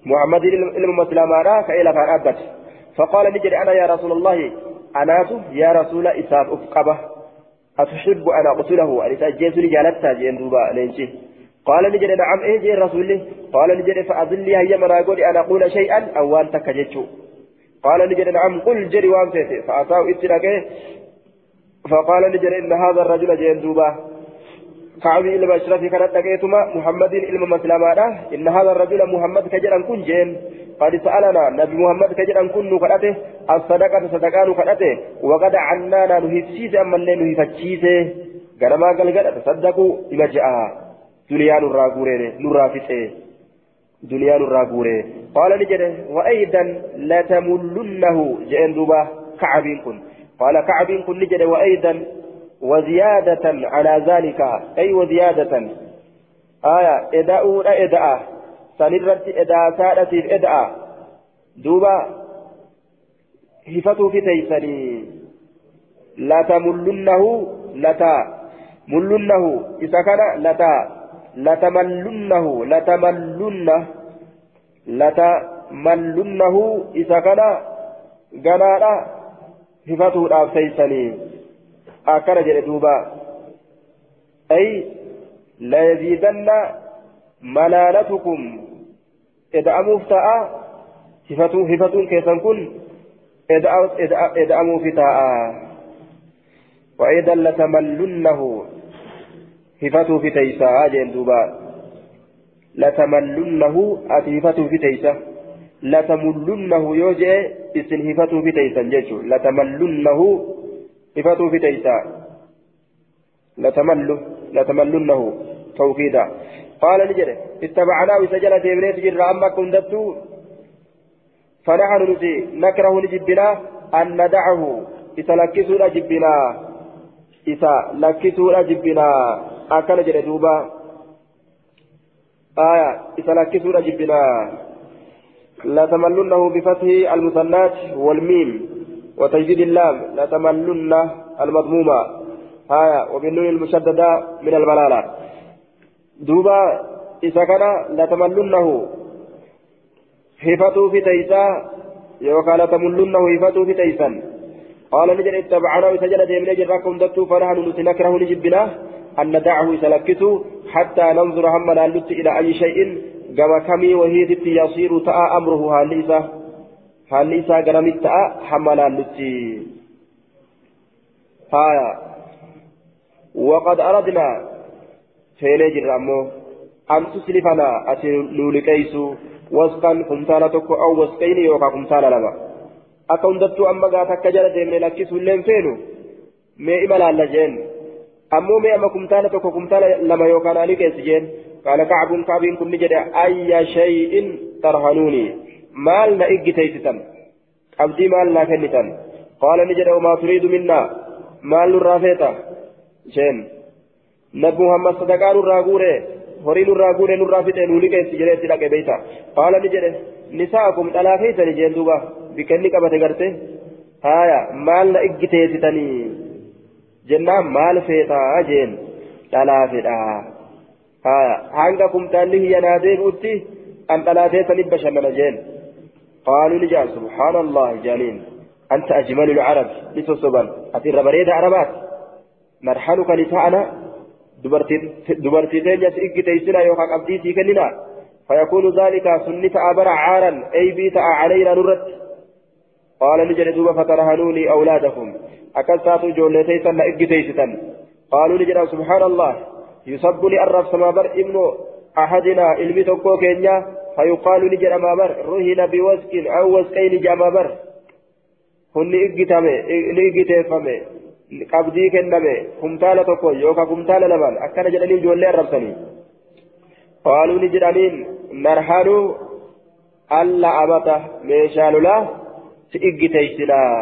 Speaker 1: محمد بن مسلمة را كإلى فأبت فقال نجري أنا يا رسول الله. أناس يا رسول إساف أفقبه. أتحب أن أقتله؟ أن أتأجيز لجالتها؟ جين دوبا لينشي. قال نجري نعم إيه جين رسول قال نجري فأظل لي هيا من أقول أن أقول شيئا أو أن تكجتشو قال نجد نعم قل جري وان فيتي فأتاه اتلاقيه فقال نجد إن هذا الرجل جين دوبا. كعبي إلما أشرفي كانت لقيتما محمد إلما مسلما إن هذا الرجل محمد كجرا كن جين. قد سألنا نبي محمد كجرا كن نكرته الصدقة صدقان نكرته وقد عنانا نهفسيس أما اللي نهفتشيس قال ما قال قال تصدقوا إما جاء دنيا نرى قورين نرى فتيه دنيا نرى قال نجده وأيضا لا تملنه جئن دوبا كعب كن. قال كعب كن نجده وأيضا وزيادة على ذلك. أي وزيادة. آية إداء إداء. سنرت إداء سادة إداء. دوبا هفتوا في تيسني. لا تملنه لتا. ملنه إذا كان لتا. لتملنه لتملنه لتملنه. إذا كان قنانا هفته الأبسيسني أكر جلدوبا أي لا يزيدن ملالتكم. إذا أمفتاء هفته هفته كيسا كن. إذا أمفتاء وإذا لتملنه. هفتو في تيسا جين دوبا لتملنه أتي هفتو في تيسا لتملنه يوجئ إسن هفتو في تيسا جيشو لتملنه هفتو في تيسا لتمل لتملنه توكيدا قال نجري اتبعناه سجلت ابنيت جرى أما كنتو فنحن نتي نكره نجبنا أن ندعه إذا لكسوا جبنا إذا لكسوا جبنا أكل جلدوبا آية إذا لكسوا جبنا لا تملنه بفتح المثنات والميم وتجديد اللام لا تملن المضمومة آية وبالنون المشددة من الملالة دوبا كان لا تملنه هفتوا في تيسا يوكا تملنه هفتوا في تيسا قال نجد اتبعنا وسجل ديمنا جراكم دتو فنحن نتنكره نجبنا أن ندعه سلكته حتى ننظر هم نالت إلى أي شيء كما كمي وهي يصير تأى أمره هاليسا هاليسا قرمت تأى هم نالت هايا وقد أردنا فينجر أمو أن تسلفنا أتي نولكيسو tokko aw wasqayni yookaan kumtaala lama akka hundattuu amma gaata akka jala deemne lakkisu illee feenu mee ima laalla jeen ammoo amma kumtaala tokko kumtaala lama yookaan ani keessi jeen qaala kacbuun kaabiin kun ni jedhe ayya shay'in tarhanuuni maal na iggiteysitan qabdii maal naa kennitan qaala ni jedhe wamaa turiidu minnaa maal nurraa feeta jeen nabi muhammad sadaqaa nurraa guuree horii nurraa guure nurraa fixe nuuni keessi jedhee itti dhaqe beeyta qaala ni jedhe nisaakum dhalaa keeysani jeen duuba bikka inni qabate garte haya maal na iggiteessitanii jennaan maal feetaa jeen dhalaa fedha haya hanga kumtaalli hiyyanaa deebi'utti an dhalaatee sanif bashannana jeen قالوا لجال سبحان الله جالين أنت أجمل العرب لتصبا أتي ربريد عربات نرحلك نساءنا dubartii teenyas iggiteysina yookaan abdii sii kennina فيكون ذلك سنة أبر عارا أي بيت علينا نرت قال نجد دوبا فترهنوني أولادكم. أكلتات جولتي سنة قالوا نجد سبحان الله يصب لأرف سمابر ابن أحدنا إلمي تقو كينيا فيقال نجد مابر رهن بوسك أو وسكين جامابر هن إجتامي إجتيفامي qabdii kenname kumtaala tokko yookaan kumtaala lamaan akkana jedhanii ijoollee arrabsanii qaaluu ni jedhaniin narhanuu alla amata meeshaa lolaa si iggiteeysinaa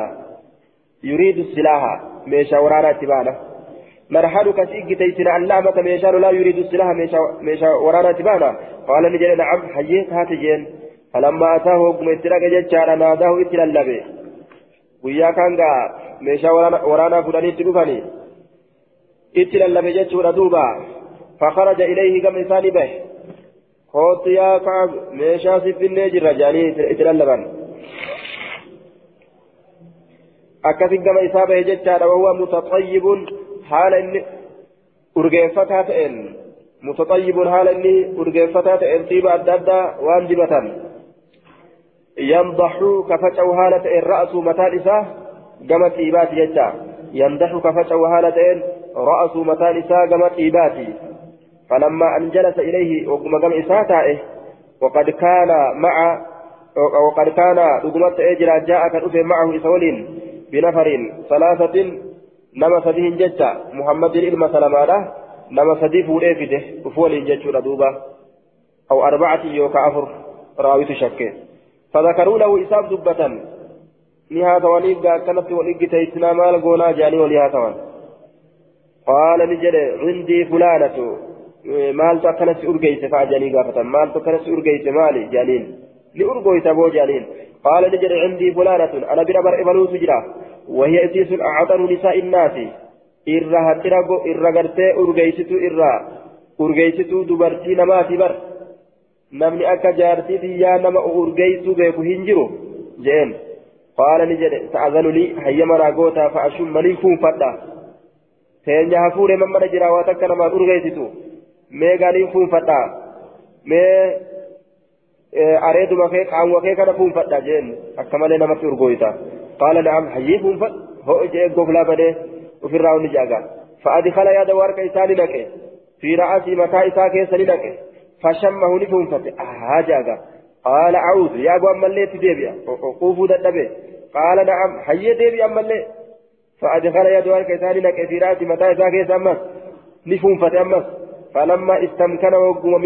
Speaker 1: yuriidu silaaha meeshaa waraanaa itti baana narhanu ka si iggiteeysina alla amata meeshaa lolaa yuriidu silaaha meeshaa waraanaa itti baana qaala ni jedhe nacam hayyee taate jeen falammaa ataahu hogguma itti dhaqe jechaadha naadaahu itti lallabe guyyaa kaan gaa meeshaa waraanaa fudhanii itti dhufanii itti lallabe jechuudha duuba fakaraja ilayhi gama isaanii bahe kootu yaa kaab meeshaa siffinnee jirra jedhanii itti lallaban akkasin gama isaa bahe jechaadha. Wahuwa mutaxayyibun haala inni urgeeffataa ta'een. Mutaxayyibun haala inni urgeeffataa ta'een xiiba adda addaa waan dibatan. ينضح كفتح هالة الرأس متان إساه قمت إيبات يجا ينضح كفتح هالة رأس متان إساه قمت إيباتي فلما أن جلس إليه وقم قم إساه وقد كان مع وقد كان رقمت إجرا جاء كان معه إسولين بنفر ثلاثة نما سديه ججا محمد إلما سلمانا نما سديه فولي فيده وفولي ججو دوبا أو أربعة يوكا أفر راويت شكه فذكروا له إساب دبة. نها ثوانيف كانت ولقيت إسنا مال قونا جاني وليها ثوان قال نجد عندي فلانة. مال تكنس أرقيت فأجاني قافة مال تكنس أرقيت مالي جانين. لأرقيت أبو جانين. قال نجد عندي فلانة أنا بربر إبلو سجرا وهي إسيس أعطر نساء الناس إرها هترقو إرها قرتي أرقيتو إرها أرقيتو دبرتي نماتي بر akka jaartii xiyyaa nama urgeessuu beeku hin jiru jeen qaala ni jedhe ta'azanu lii hayyama naa gootaa fa'ashun manii fuunfadha teenya hafuure mammana jira waa takka namaan urgeessitu mee gaaniin fuunfadha mee areeduma kee qaamuma kee kana fuunfadha jeen akka malee namatti urgooyta qaala na'am hayyii fuunfadha ho'o jee goflaa badee ofirraa onni jaaga fa'adikala yaada warqa isaa ni naqe fi ra'asii mataa isaa keessa ni naqe فشمه نفنفت هاجاga قال أعوذ يا أبو أما اللي تديبيا وقوفوا دبي قال نعم حي ديبيا أما اللي فأدخل يده الكيسان لك في رأس متى إذا كيس أمس نفنفت أمس فلما استمكن وقم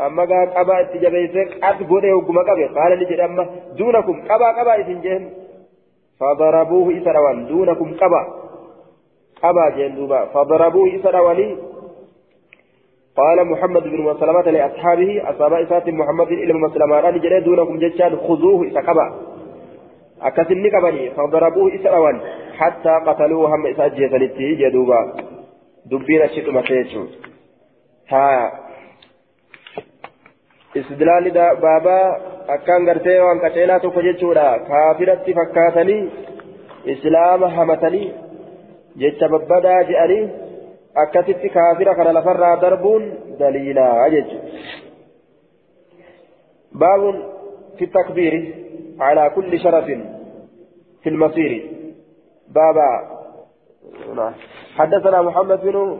Speaker 1: مجيفت منه إسرى أما قال قبا اتجابيسي قد قد وقم قبا قال نجد أما دونكم قبا قبا إذن جهن فضربوه إسروان دونكم قبا قبا جهن دوبا فضربوه إسرواني قال محمد بن مسلمة لأصحابه أصحاب إسات محمد إلى مسلمة أن جري دونكم جتشان خذوه إسقبا أكثني قبني فضربوه إسروان حتى قتلوه هم إسات جيسانيتي جدوبا دبين الشيء مكيتشو ها istidlaalli baabaa akkaan gartee waan qaceelaa tokko jechuudha kaafiratti fakkaatanii islaama hamatanii jecha babbadaa je'anii akkasitti kaafira kana lafarraa darbuun daliilaa jechuudha. باب في التكبير على كل شرف في المصير بابا حدثنا محمد بن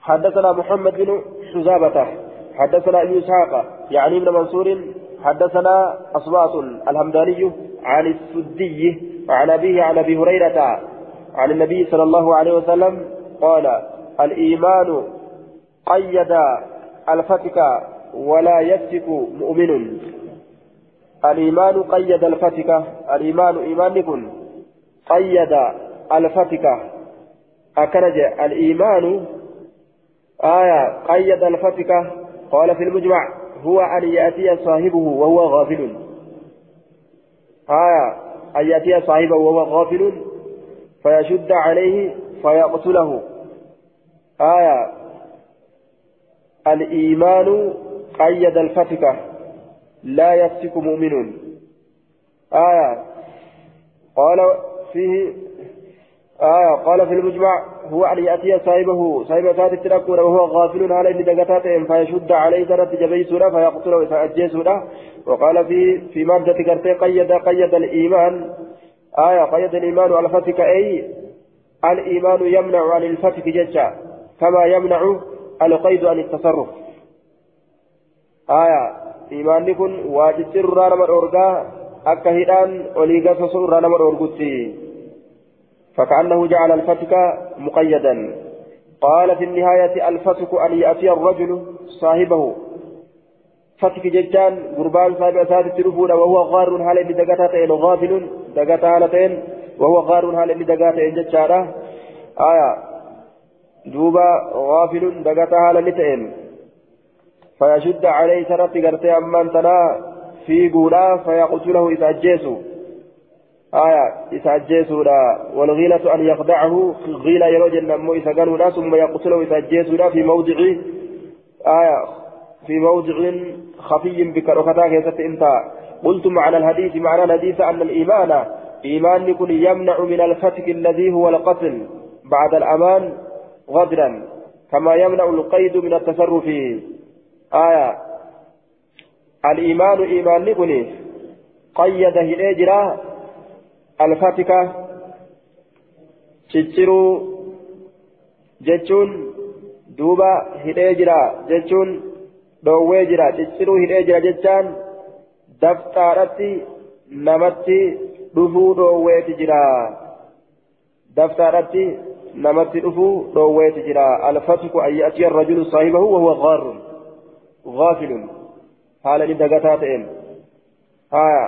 Speaker 1: حدثنا محمد بن حزابة حدثنا ابن اسحاق يعني ابن منصور حدثنا اصوات الهمداني عن السدي عن أبيه عن أبي هريرة عن النبي صلى الله عليه وسلم قال الإيمان قيد الفتك ولا يفتك مؤمن. الإيمان قيد الفتك الإيمان إيمانكم قيد الفتك. أكرج الإيمان آية قيد الفتك قال في المجمع هو أن يأتي صاحبه وهو غافل. آية أن يأتي صاحبه وهو غافل فيشد عليه فيقتله. آية الإيمان قيد الفتكة لا يفتك مؤمن. آية قال فيه آية قال في المجمع هو أن يأتي صاحبه صاحب ذات تلقون وهو غافل على إن دقتات فيشد عليه سنة جبيسنا فيقتله فأجيسنا وقال في في مادة كرتي قيد قيد الإيمان. آية قيد الإيمان على فتك أي الإيمان يمنع عن الفتك ججا كما يمنع القيد عن التصرف. آية إيمان يكون واجب سر مرورغا أكا هيدان أوليغا سسر رانا مرورغوتي فكأنه جعل الفتك مقيدا. قال في النهاية الفتك أن يأتي الرجل صاحبه. فتك ججان قربان صاحب أساد التلفون وهو غار هال اللي دقاتين غافل دقاتا هالتين وهو غار هال اللي دقاتين ججارة آية. دوبا غافل دقاتا هالتين فيشد عليه سرت قرتي أمان تنا في قولا فيقتله إذا أجيسوا آية إساجيسودا والغيلة أن يخدعه غيلة يروج النمو إساقنودا ثم يقتله إساجيسودا في موضع آية في موضع خفي بكركتا كيست أنت. قلت معنى الحديث معنى الحديث أن الإيمان إيمان يكون يمنع من الفتك الذي هو القتل بعد الأمان غدرا كما يمنع القيد من التصرف. آية الإيمان إيمان يكون قيد هليجرا الفاتكة تشيرو جتشون دوبا هدي جرا جتشون دووي جرا تشيرو هدي جرا جتشان دفتارتي نمتي dhufuu dhoowweeti jira. Daftaadhatti namatti dhufuu dhoowweeti jira. Alfatku an ya'tiya arrajulu saahibahu wahuwa gaarun gaafilun haala ni dagataa ta'een. Haya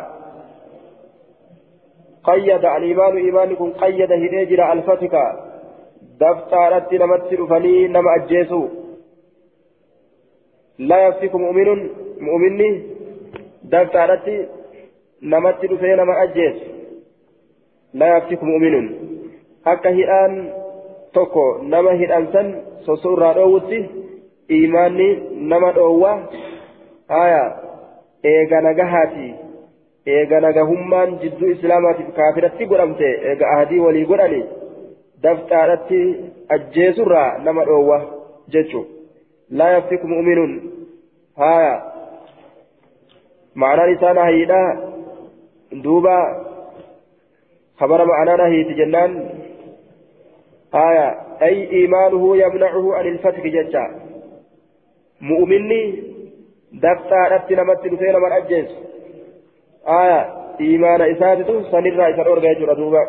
Speaker 1: قيد الإيمان إيمانكم قيد هديجر الفتك دفترت نمت رفني نم أجيسو. لا يفتك مؤمن مؤمني دفترت نمت رفني نم أجيس. لا يفتك مؤمن. akka hidhaan tokko nama hidhamsan sosorraa dhoowwutti imaanni nama dhoowwa haya eega nagahaati eega nagahummaan jidduu islaamaatiif kaafiratti godhamte eega ahadii walii godhani dafxaadhatti ajjeesurraa nama dhoowwa jechu laa yaftiku mu'minuun haya ma'anaan isaa nahiidha duuba معنى نهيت جنان آية أي إيمانه يمنعه عن الفتح ججا مؤمني دفتا ربت نمت لسينا من أجيس آية إيمان إساتته سنرى إسان أرغى يجرى دوبا.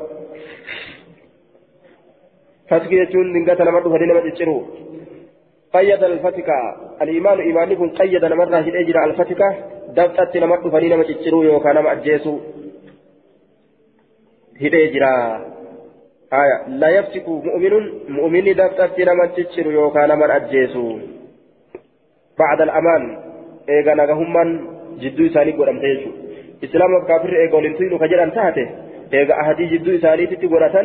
Speaker 1: فتح يجون لنقات نمت فدينة متجرو قيد الفتكة. الإيمان إيمان كن قيد نمرة هدئ الفتكة. دفتت نمت فنين ما تجروا يوكا نما أجيسو. هدئ جرا آية. لا يفتك مؤمن مؤمن دفتت نما تجروا يوكا نما أجيسو. بعد الأمان إيغا نغهما جدو إساني قرم تيجو. إسلام كافر إيغا ولنتين كجران تاته إيغا أهدي جدو إساني تتقرة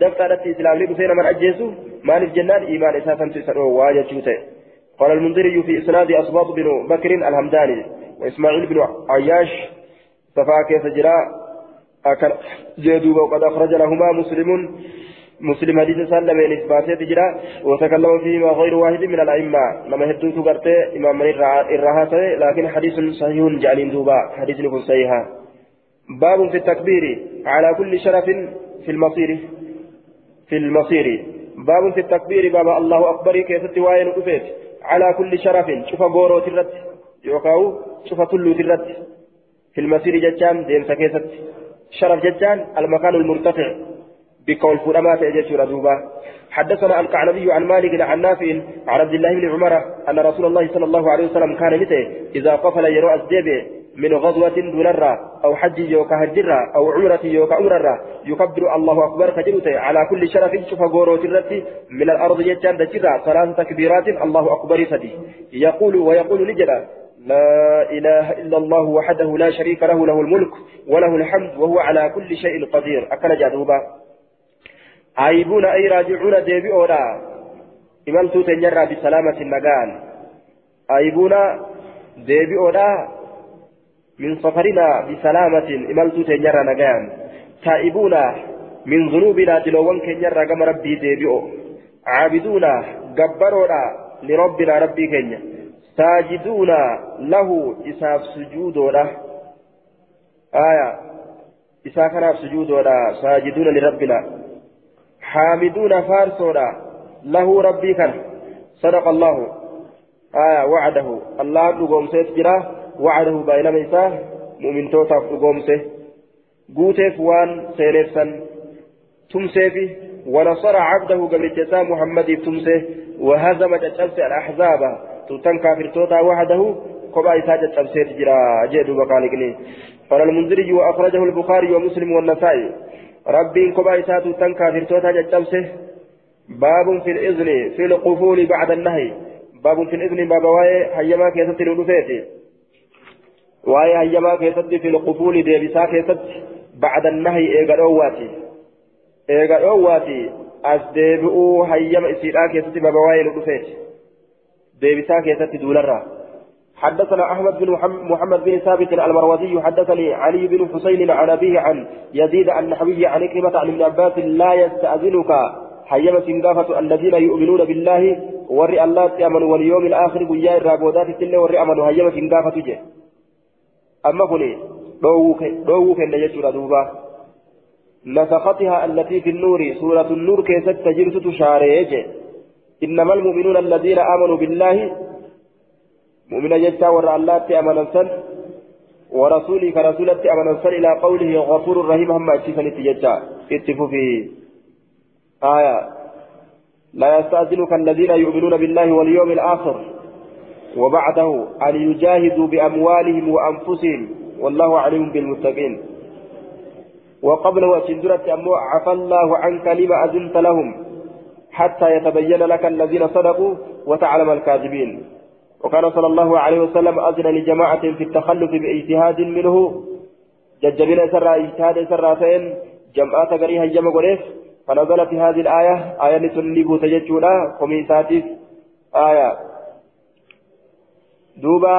Speaker 1: دفتت إسلام لي بسينا من أجيسو مالف جنان إيمان إساسا تسروا واجه قال المنذري في إسناد أصباط بن بكر الهمداني وإسماعيل بن عياش صفا كيف جراء أكل جدوب وقد أخرج لهما مسلم مسلم حديث سلم من إثباتات جراء وتكلم فيهما غير واحد من الأئمة. لما هدوت قرتي إمام من الرهاسة لكن حديث صحيح جعلين دوبا. حديث نكون صحيحا باب في التكبير على كل شرف في المصير. في المصير. باب في التكبير باب الله أكبر كيف وين أفيت على كل شرف. شوف غورو ترت. يوكاو شوف تلو ترت. في المسير جتان دين سكيست. شرف جتان المكان المرتفع. بقول فرمات يجتر دوبا. حدثنا القعنبي عن مالك عن نافع عن عبد الله بن عمر أن رسول الله صلى الله عليه وسلم كان متى إذا قفل يروى الزبي من غزوة دولرة أو حج يوكا هجرة أو عمرة يوكا عمرة يكبر الله أكبر كجلت على كل شرف شوف غورو ترتي من الأرض يجان دجرة ثلاث تكبيرات الله أكبر سدي يقول ويقول نجلا لا إله إلا الله وحده لا شريك له له الملك وله الحمد وهو على كل شيء قدير. أكل جادوبا. ayibuna ay raajicuuna deebi'oodha imaltuu teenyarraa bisalaamatin nagaan. Ayibuna deebi'oodha min safarinaa bisalaamatin imaltuu teenyarraa nagaan. Taa'ibuuna min zunuubinaa diloowwan keenyarraa gama rabbii deebi'o caabiduuna gabbaroodha lirabbinaa rabbii keenya. Saajiduuna lahu isaaf sujuudoodha aaya isaa kanaaf sujuudoodha saajiduuna lirabbinaa حامدون فارسونا له ربي كان. صدق الله. آية وعده. الله نقوم سيسجره وعده بين ميساه مؤمن توتاف أقومسه قوتيف وان سيريفسا تمسيفي ونصر عبده قبل جزاء محمد تمسه وهزم جتشبس الأحزاب. تتن كافر توتا وحده كما إساء جتشبس جرا. جيدو بقالقني قال المنذري وأخرجه البخاري ومسلم والنسائي. ربي كما إساء تتن كافر توتا جتشبسه باب في الإذن في القفول بعد النهي باب في الإذن باب واي حيما كيست الألوفيتي fil qufuuli deebisaa keessatti bacda nahi eega dhoowwaati eega dhoowwaati as deebi'uu hayyama isiidhaa keessatti baba waa'ee nu dhufeeti deebisaa keessatti duularraa حدثنا أحمد بن محمد بن ثابت المروزي حدثني علي بن حسين عن ابيه عن يزيد النحوي عن كلمة عن ابن عباس لا يستأذنك. حيما سنقافة الذين يؤمنون بالله. ورئ الله يأمنوا واليوم الآخر قيا الرابودات التلة ورئ أمنوا حيما سنقافة جه. أما كوني dhoowwuu kenna jechuudha duuba نفختها التي في النور. سورة النور كيست تجرت تشاريج إنما المؤمنون الذين آمنوا بالله مؤمن جتا ور الله أمنا سن ورسوله كرسولة أمنا سن إلى قوله غفور رحيم هم أتشفن تجتا اتفوا في آية. لا يستأذنك الذين يؤمنون بالله واليوم الآخر وبعده أن يجاهدوا بأموالهم وأنفسهم والله عليم بالمتقين. وقبله أشندرت أمو عفى الله عنك لما أذنت لهم حتى يتبين لك الذين صدقوا وتعلم الكاذبين. وكان صلى الله عليه وسلم أذن لجماعة في التخلف بإجتهاد منه. ججبنا سر إجتهاد سراتين جمعات قريها جمع قريف فنزلت هذه الآية. آية لسنبو تججولا قميساتيس آية. دوبا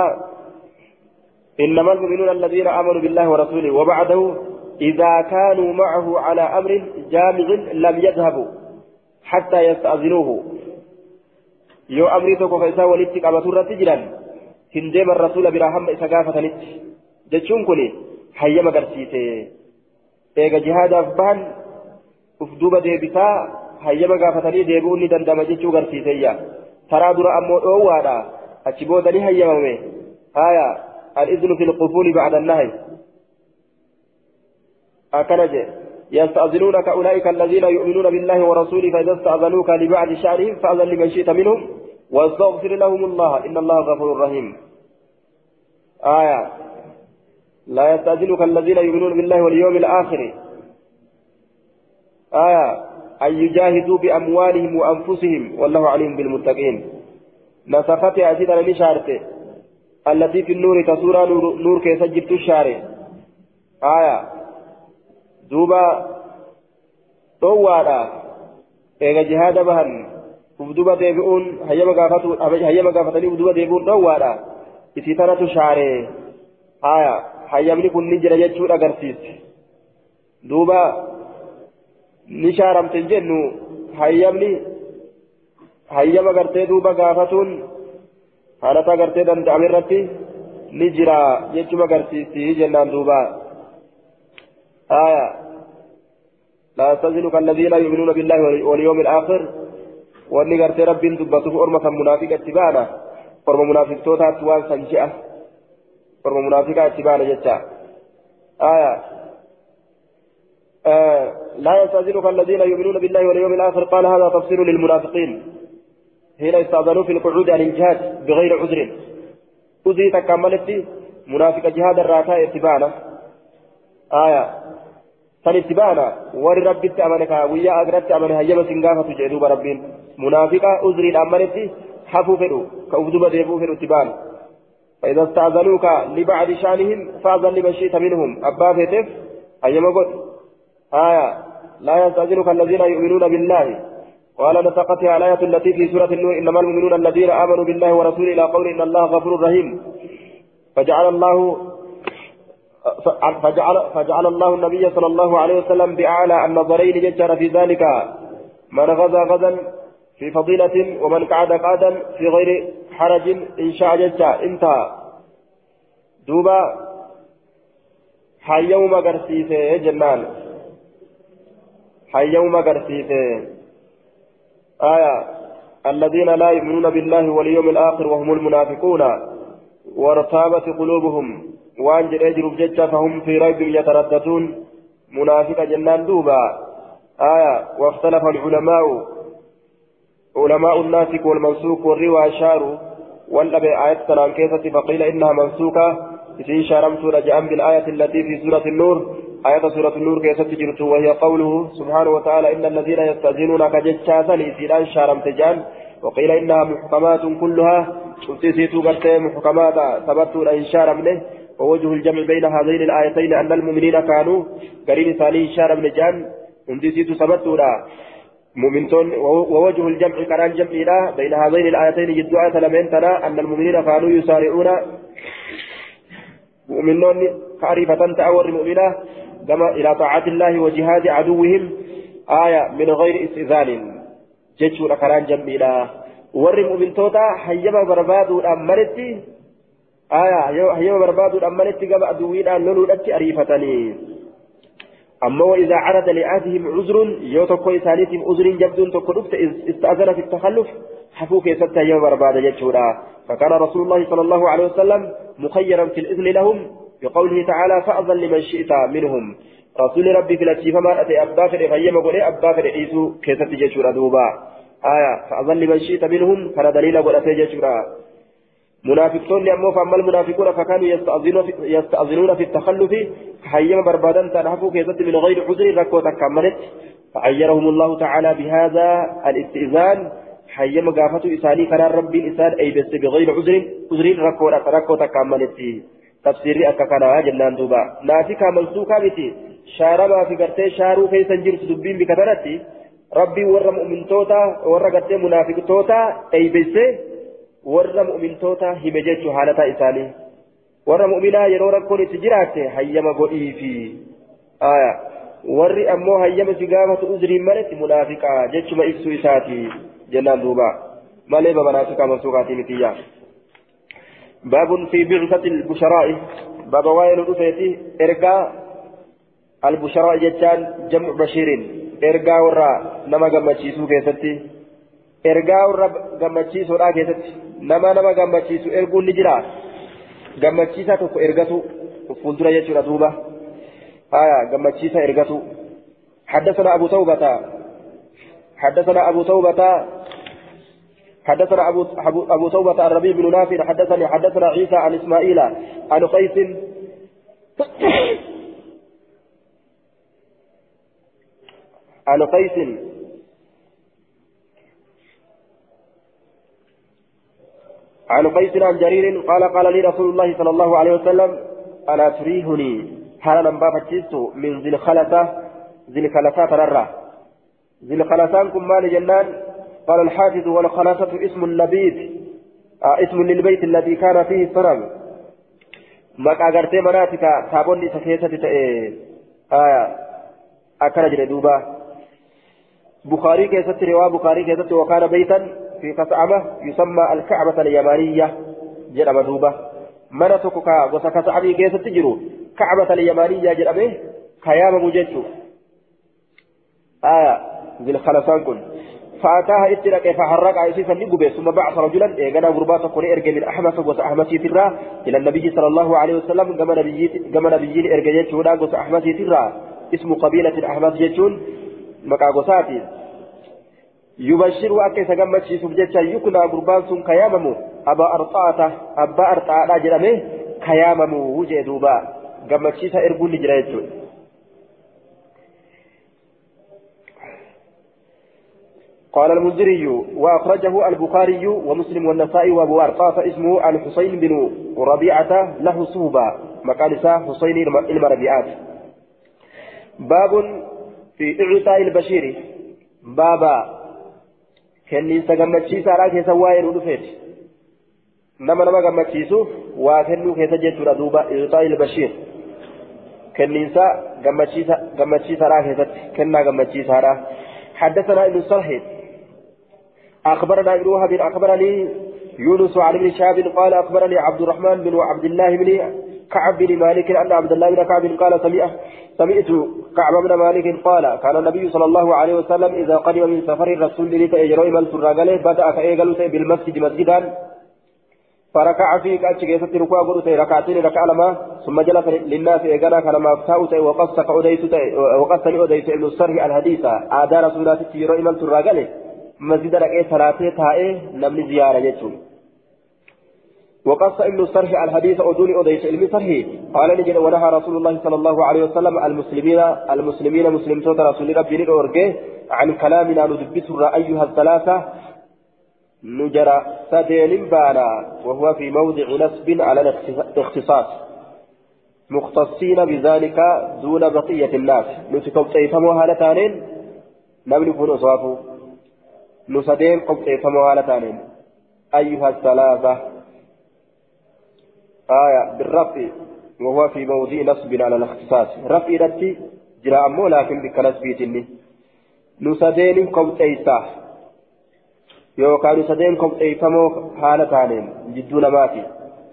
Speaker 1: إنما المؤمنون الذين آمنوا بالله ورسوله وبعده إذا كانوا معه على أمر جامع لم يذهبوا حتى يستأذنوه. يو أمري توكو فإسا ولدتك أما سورة تجرا هندم الرسول براهم إسقافة نت جتشون كني حيما قرسيته إيغا جهاد أفبان أفدوبة ديبتا حيما قافتني ديبوني دندم جتشو قرسيته ترى درا أمو أوادا أتشبوت لها يومي آية الإذن في القفول بعد النهي أكنج يستأذنونك أولئك الذين يؤمنون بالله ورسوله فإذا استأذنوك لبعض شأنهم فأذن لمن شئت منهم واستغفر لهم الله إن الله غفور رحيم. آية. لا يستأذنك الذين يؤمنون بالله واليوم الآخر. آية. أن يجاهدوا بأموالهم وأنفسهم والله عليم بالمتقين. نسخت أجدنا نشارته التي في النور تسورى نور, نور كيف جبت الشارع آية. دوبا. طوالا إيغا جهاد بهن. هيما قافتو هيما قافتني ودوبا ديبئون طوالا إسي تنة شارع آية hayyamni kun ni jira jechuudha agarsiiste duuba ni shaaramte jennu hayyamni hayyama gartee duuba gaafatuun haalata gartee danda'ame irratti ni jira jechuma agarsiisti jennaan duuba آية لا يستأذنك الذين يؤمنون بالله واليوم وأني قرت رب دبته أرمة منافقة اتبانا أرمى منافق توتا توان سنجئة orma munaafiqaa itti baana jecha. آه لا يستأذنك الذين يؤمنون بالله واليوم الآخر قال هذا تفسير للمنافقين حين استأذنوا في القعود عن الجهاد بغير عذر أذي تكملت منافق جهاد الراكاء اتبانا آية san itti baana. Warri rabbitti amane kaa guyyaa agiratti amane hayyama hafuu fedhu ka uf duba deebi'uu fedhu itti baana فإذا استأذنوك لبعض شأنهم فأذن لمن شئت منهم. أبا فتف أيما قلت آية لا يستأذنك الذين يؤمنون بالله. قال نسقتها الآية التي في سورة النور إنما المؤمنون الذين آمنوا بالله ورسوله إلى قول إن الله غفور رحيم. فجعل الله فجعل, فجعل الله النبي صلى الله عليه وسلم بأعلى النظرين ججر في ذلك. من غزا غزا في فضيلة ومن قعد قعدا في غير حرج إن شاء ججا. انتهى. دوبا حيوم قرسيسه جنان. حيوم قرسيسه آية الذين لا يؤمنون بالله واليوم الآخر وهم المنافقون. وارتابت قلوبهم. وان جريجر ججا فهم في ريب يترددون. منافق جنان دوبا. آية واختلف العلماء. علماء الناسك والمنسوك والروى شاروا والأبي آية سلام كيفة فقيل إنها منسوكة إذن شارمت رجعا بالآية التي في سورة النور. آية سورة النور كيف تجرت وهي قوله سبحانه وتعالى إن الذين يستأذنونك جتشاتا إذن شارمت جان. وقيل إنها محكمات كلها. شفتيت قرتي محكمات ثبت إن شارمنه. ووجه الجمع بين هذين الآيتين أن المؤمنين كانوا قرين ثاني شارمن جان. هندسيت ثبت مؤمنتون ووجه الجمع كران جمع بين هذين الآيتين جدوا لمن تنا أن المؤمنين كانوا يسارعون. مؤمنون كعريفة تأور مؤمنة كما إلى طاعة الله وجهاد عدوهم. آية من غير استئذان. جدوا كران جمع warri mu'mintoota hayyama barbaaduudhaan malitti hayyama barbaaduudhaan malitti gaba aduwwiidhaan loluudhatti ariifatanii أما وإذا عرض لآتهم عذر يوتكو إسانيتهم عذر جبدون تكو استأذن في التخلف حفوك يسدت يوم برباد جتشورا فكان رسول الله صلى الله عليه وسلم مخيرا في الإذن لهم بقوله تعالى فأذن لمن شئت منهم. رسول ربي في الأتشيف ما أتي أبا فري فيما قولي أبا فري إيسو كيست جتشورا دوبا. آية فأذن لمن شئت منهم كان دليل قول أتي جتشورا منافقون أمو فأما المنافقون فكانوا يستأذنون في التخلف حيما بربادا تنحفوا كيست من غير عذر ركوة كملت فعيرهم الله تعالى بهذا الاستئذان حيما قافة إساني كان ربي إسان أي بس بغير عذر عذر ركوة ركوة كملت تفسيري أكا كان جنان دوبا نافكا منسوكا بتي شارما في قرتي شارو في سنجر سدبين بكترتي ربي ورى مؤمن توتا قرتي منافق توتا أي بس warra mu'mintoota hime jechuu haalataa isaanii warra mu'minaa yeroo rakkoon itti jiraatte hayyama godhiifi warri ammoo hayyama si gaafatu uzriin maletti munaafiqaa jechuma ibsuu isaati jennaan duuba malee bamanaafiqaa mansuuqaatii mitiyyaa باب في بعثة البشراء باب وائل رفيتي إرقاء البشراء جتان جمع بشير إرقاء ورا نما قمتشيسو كيستي ergaa warra gammachiisuudhaa keessatti nama nama gammachiisu erguun ni jira gammachiisaa tokko ergatu fuuldura jechuudha duuba haya gammachiisa ergatu حدثنا أبو توبة حدثنا أبو توبة حدثنا أبو, أبو توبة الربيع بن نافع حدثني حدثنا عيسى عن إسماعيل عن قيس عن قيس عن قيس عن جرير قال قال لي رسول الله صلى الله عليه وسلم ألا تريهني؟ هل نمبا فتشيست من ذي الخلفة ذي الخلفة ترى. ذي الخلفان كم مال جنان؟ قال الحافظ والخلافة اسم النبيذ. آه اسم للبيت الذي كان فيه الصنم. مكا غرتي مناتك تابوني سكيسة آية أكل جلدوبا بخاري كيست رواه بخاري كيست وكان بيتا. في قصعمة يسمى الكعبة اليمانية جرم دوبة. من تكوكا؟ وسكسعمي كيست تجرو؟ كعبة اليمانية جرمه كيام مججو آية ذي الخلفان كن. فأتاها اتلك فحرق عيسيسا نقبه ثم بعث رجلا إيقنا غربات كون إرقى من أحمس وسأحمسي ترى إلى النبي صلى الله عليه وسلم كما نبيين إرقى جيتشونا وسأحمسي ترى اسم قبيلة أحمس جيتشون maqaa gosaatiin akka isa gammachiisuuf jecha yuknaa gurbaan sun kayaamamu abbaa arxaata abbaa arxaadhaa jedhame kayaamamu jee duuba gammachiisa erguun ni jira jechuudha. قال المنذري وأخرجه البخاري ومسلم والنسائي وأبو أرطاة اسمه الحسين بن ربيعة له صوبة مكان حسين المربيعات باب في إعطاء البشير بابا kenniinsa gammachiisaadhaa keessa waa'ee nu dhufeeti nama nama gammachiisu waa kennuu keessa jechuudha duuba ixaa ilbashiir kenniinsa gammachiisaadhaa keessatti kennaa gammachiisaadhaa حدثنا ابن صالح أخبرنا ابن وهب أخبرني يونس عن ابن شهاب قال أخبرني عبد الرحمن بن عبد الله بن كعب بن مالك أن عبد الله بن كعب قال سمعت كعب بن مالك قال كان النبي صلى الله عليه وسلم إذا قدم من سفر الرسول لتأجر إمال سراغله بدأ كأيغل بالمسجد مسجدا فركع في كأتش كيست ركوع قلت ركعتين ركع لما ثم جلس للناس إيغانا كلما افتاوت وقص كأوديت وقص لأوديت ابن الصرح الحديث عاد رسولات تيرو إمال سراغله مسجد ركع ثلاثة تائه نمني زيارة جتون وقص ابن الصرح الحديث أدوني أديت علم صرح قال نجد ونهى رسول الله صلى الله عليه وسلم المسلمين المسلمين مسلم صوت رسول ربي نورجه عن كلامنا ندبس أيها الثلاثة. نجرى سدين بانا وهو في موضع نسب على الاختصاص. مختصين بذلك دون بقية الناس. نتكوتيفموا هالتانين. نملك نصافه نسدين قبتيفموا هالتانين. أيها الثلاثة. آية بالرفع وهو في موضع نصب على الاختصاص. رفع رتي جرى أمو لكن بك نسبيتني نسدين قوت إيسا. يوكا نسدين قوت إيسامو حالتانين جدون ماتي.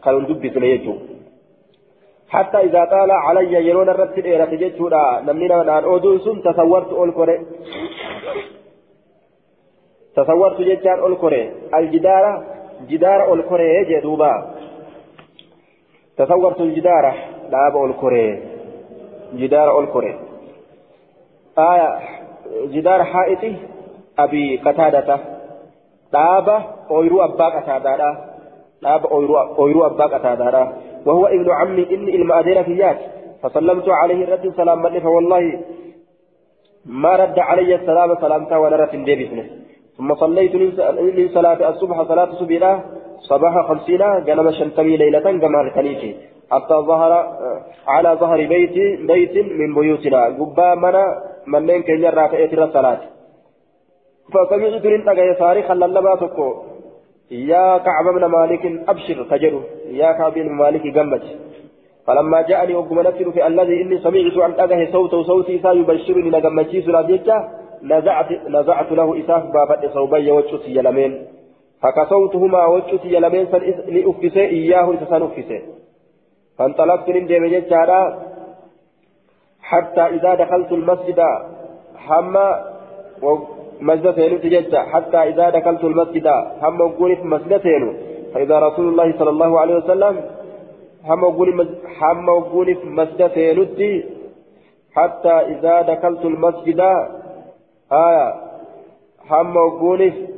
Speaker 1: كانوا دبس ليجو حتى إذا طال علي يرون الرد الإيرة جدودا نمنينا من أودون سن تصورت أول تصورت جدار أول الجدار جدار أول جدوبا. تصورت الجدار لاب الكوري جدار الكوري آية جدار حائطي أبي قتادة. لاب أويرو أبا قتادة. لاب أويرو أويرو أبا قتادة. وهو ابن عمي إني المأدين فيات فسلمت عليه الرد سلام من فوالله ما رد علي السلام سلامته ونرت ديبسنه ثم صليت من صلاة الصبح صلاة سبيلا صباح خمسين قلم شنتمي ليلة كما كنيتي حتى ظهر على ظهر بيت بيت من بيوتنا. قبا منا منين كي يرى في الصلاة فسمعت لنتقى يساري خلى اللبا تكو؟ يا كعب بن مالك أبشر تجر يا كعب بن مالك قمت فلما جاءني وقم نفسر في الذي إني سمعت عن أجه صوت صوتي سيبشرني لقمتي سراديك نزعت نزعت له إساف بابا صوبي وجهتي يلمين. فكسوتهما وجهتي يلمين لأفسي إياه إذا أفسي فانطلقت من ديم جتارا حتى إذا دخلت المسجد حما مسجد سينو تجتا حتى إذا دخلت المسجد حما وقوني في مسجد سينو فإذا رسول الله صلى الله عليه وسلم حما وقوني حما وقوني في مسجد سينو حتى إذا دخلت المسجد آية حما وقوني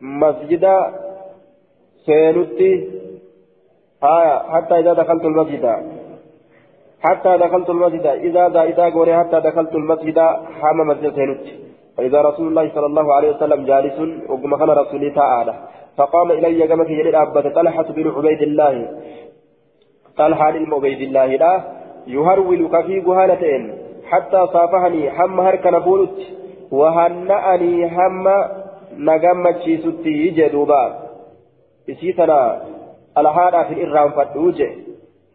Speaker 1: مسجد سينتي آية حتى إذا دخلت المسجد حتى دخلت المسجد إذا دا إذا قولي حتى دخلت المسجد حام مسجد سينتي فإذا رسول الله صلى الله عليه وسلم جالس وقم خنا رسولي تعالى فقام إلي كما في جلد أبت طلحة بن عبيد الله طلحة بن عبيد الله لا يهرول كفي قهالتين حتى صافحني حم هركن بولت وهنأني هم نجمت شيستي جدوبا إسيتنا الهادى في الإرام فدوجه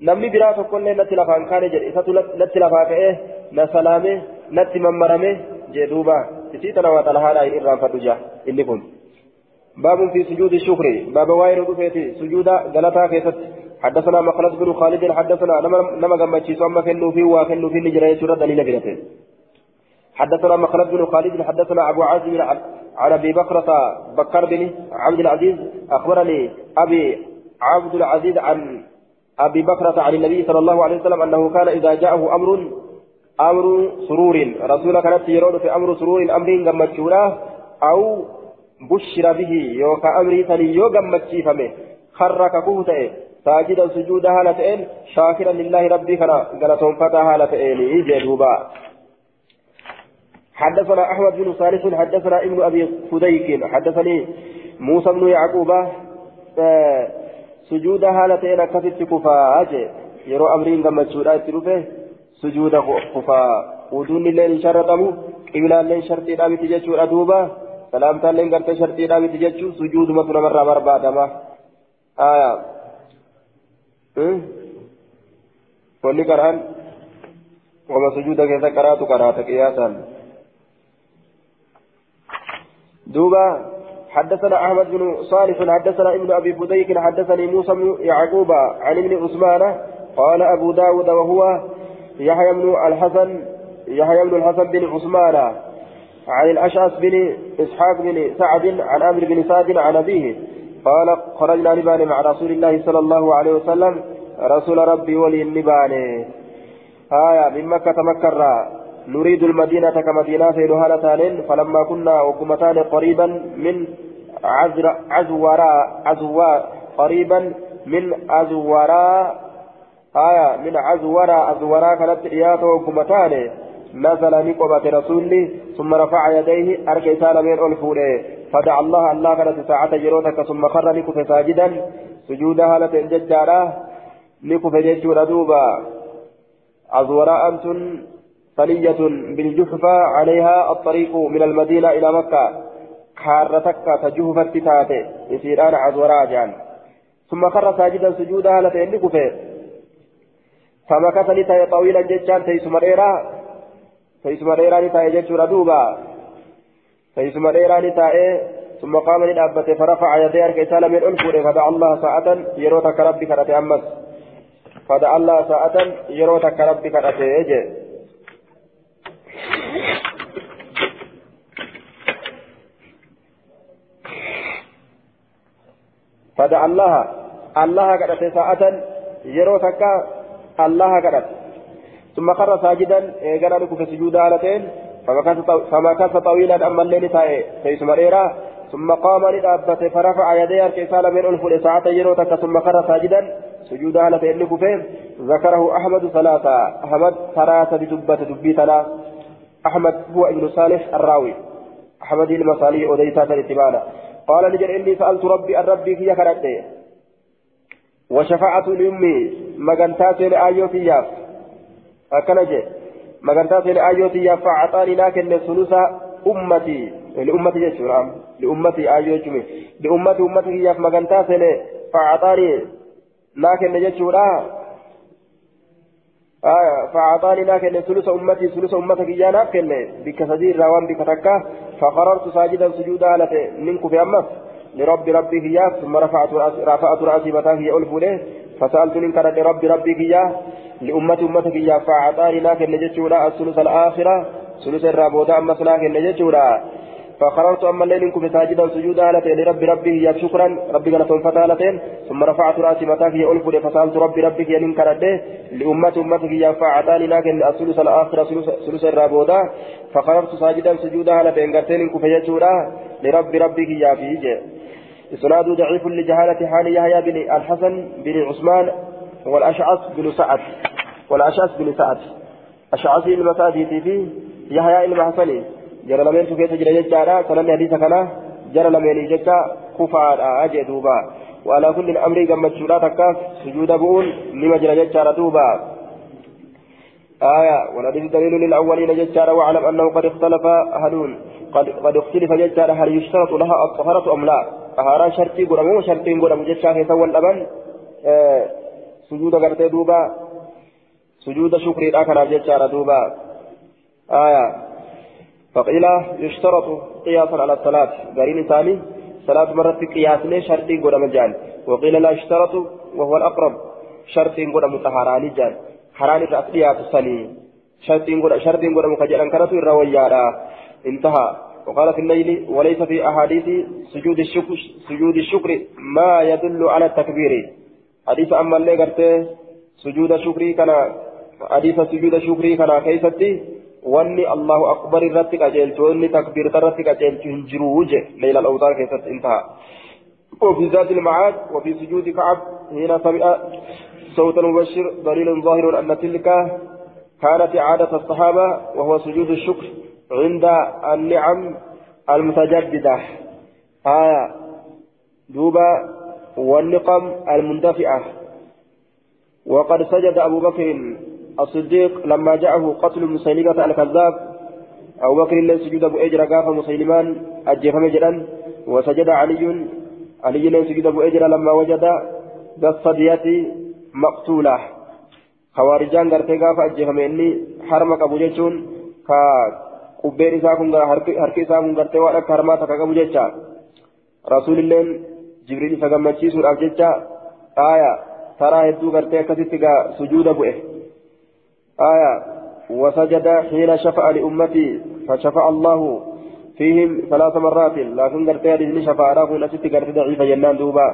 Speaker 1: namni biraa tokkollee natti lafaan kaane jedhe isatu natti lafaa ka'ee na salaame natti mammarame jee duuba isii tana waa xalahaadhaa hin irraanfadhu jaa inni kun باب في سجود الشكر باب واير رفيتي سجود غلطا كيست حدثنا مخلص بن خالد حدثنا نما غمتشي ثم كنو في وكنو في نجري سورة دليل بنته حدثنا مخلص بن خالد حدثنا أبو عازم عن أبي بكرة بكر بن عبد العزيز أخبرني أبي عبد العزيز عن أبي بكرة عن النبي صلى الله عليه وسلم أنه كان إذا جاءه أمر أمر سرور. رسول كانت يرون في أمر سرور أمر غمتشورا أو بشر به يوكا امري ثاني يو غمتشيفمه خرك كوته. ساجدا سجودا هالتين شاكرا لله ربي كنا غلطهم فتا هالتين. جدوبا. حدثنا أحمد بن صالح حدثنا ابن أبي فديك حدثني موسى بن يعقوب آه سجود هالتين كفت كفا يرو أمرين غمتشورا تروفه سجود كفا ودون الليل شرطمو قبل الليل شرطي دامي تججور ادوبا سلامتا الليل غرت شرطي دامي تججور سجود مثل مرة بربادما آية. wanni qaraan wama sujuuda keessa qaraatu qaraata qiyaasan دوبا حدثنا أحمد بن صالح حدثنا ابن أبي فديك حدثني موسى بن يعقوب عن ابن عثمان قال أبو داود وهو يحيى بن الحسن يحيى بن الحسن بن عثمان عن الأشعث بن إسحاق بن سعد عن عمرو بن سعد عن أبيه قال خرجنا لبان مع رسول الله صلى الله عليه وسلم رسول ربي ولي النبان. آية من مكة مكة نريد المدينة كمدينة سيدها لتانين فلما كنا وكمتان قريبا من عزر عزورا عزوا قريبا من عزورا آية من عزورا عزورا كانت إياته وكمتان. نزل نقبة رسولي ثم رفع يديه أركي سالمين ألفوله فدعا الله الله كانت ساعة جروتك ثم خر نكف ساجدا. سجودها لتنججارا نكف جيشور دوبا عزوراء أنتن ثنية بالجحفة عليها الطريق من المدينة إلى مكة. حارتك تجهفة تاتي يسيران عزوراء جان ثم خر ساجدا سجودها لتين نكف فمكث لتاي طويلا ججان تيس مريرا تيس مريرا لتاي جيشور دوبا تيس مريرا لتاي ثم قام للأبة فرفع يديه كيسال من أنفره فدعا الله ساعة يروتك ربك رتأمس فدعا الله ساعة يروتك ربك رتأجي فدعا الله الله قد ساعة يروتك الله قد ثم خر ساجدا قال لك في سجود آلتين فمكث طويلا أما الليل تائه تيس مريرا ثم قام لدابته فرفع يديه كيسال من أنف ساعة يروتك ثم خر ساجدا سجود على فإنك فين ذكره أحمد ثلاثة أحمد ثلاثة دبة دبيتنا أحمد هو ابن صالح الراوي أحمد المصالي أديتا الاتبانا قال نجر إني سألت ربي الربي في كرته وشفاعة لأمي مغنتات لآيوتي ياف. أكنجي مغنتات لآيوتي ياف فأعطاني لكن ثلث أمتي. لأمتي يشورام لأمتي آيوتي لأمتي أمتي ياف مغنتات فأعطاني لكن يشورا آية فأعطاني لكن ثلث أمتي ثلث أمتك إيانا كن بك سجير روان بك تكا فقررت ساجدا سجودا على منك في أمس لرب ربي هي ثم رفعت رفعت رأسي متاه هي ألف له. فسألت من كان لرب ربي هي لأمة أمتك هي. فأعطاني لكن نجتشورا الثلث الآخرة. ثلث الرابودا أمس لكن نجتشورا فخررت أما الليل كنت ساجدا سجودا هالتين لرب ربي يا شكرا. ربي تنفت هالتين ثم رفعت رأسي متاك يا ألف فسألت ربي ربك يا من كرده لأمة أمتك يا فاعتاني. لكن الثلث الآخر ثلث الرابودا فخررت ساجدا سجودا هالتين قرتين كنت يجورا. لرب ربك يا فيجي. إسناد ضعيف لجهالة حال يحيى بن الحسن بن عثمان والأشعث بن سعد. والأشعث بن سعد. أشعثي المساجد في يحيى المحسني جرى لمن سكيت جرى ججارا سنن حديث كنا جرى لمن ججا كفار أجي دوبا وعلى كل الأمر كما تشورا تكاف سجود بؤون لما جرى ججارا دوبا آية والحديث دليل للأولين ججارا واعلم أنه قد اختلف أهلون قد قد اختلف ججارا هل يشترط لها الطهارة أم لا طهارة شرطي قدمو شرطي قدمو ججارا يسوى الأبن آه سجود قرتي دوبا سجود شكري الآخر ججارا دوبا آية فقيل يشترط قياسا على الصلاة. قرين ثاني صلاة مرة قياس لي شرطي قد مجال. وقيل لا يشترط وهو الأقرب. شرطي قد متحراني جال. حراني الأصليات الصلي شرطي قد شرطي قد مكجلا كانت الرويارا انتهى. وقال في الليل وليس في أحاديث سجود الشكر سجود الشكر ما يدل على التكبير. حديث أما اللي قرته سجود شكري كان حديث سجود شكري كان كيفتي wanni allahu akbar irratti qajeelchu wanni takbiirta irratti qajeelchu hin jiru je leyla alawtaar keessatti intaha وفي ذات المعاد وفي سجود كعب هنا سمع صوت المبشر دليل ظاهر أن تلك كانت عادة الصحابة وهو سجود الشكر عند النعم المتجددة آية دوبا والنقم المندفئة وقد سجد أبو بكر الصديق لما جاءه قتل مسيلمة الكذاب أبو بكر اللي سجد أبو إجرى قاف مسيلمان أجيفم جدا وسجد علي علي اللي سجد أبو إجرى لما وجد بالصدية مقتولة. خوارجان قرتي قاف أجيفم إني حرمك أبو جيشون كا قبير إساكم هركي إساكم قرتي وأنا كرماتك أبو جيشا. رسول الله جبريل فقمتشي سورة جيشا. آية ترى هدو قرتي كتتك سجود أبو إيه. آية وسجد حين شفع لأمتي فشفع الله فيهم ثلاث مرات. لكن قرت هذه شفع راه نسيت قرت ضعيفة جنان دوبا.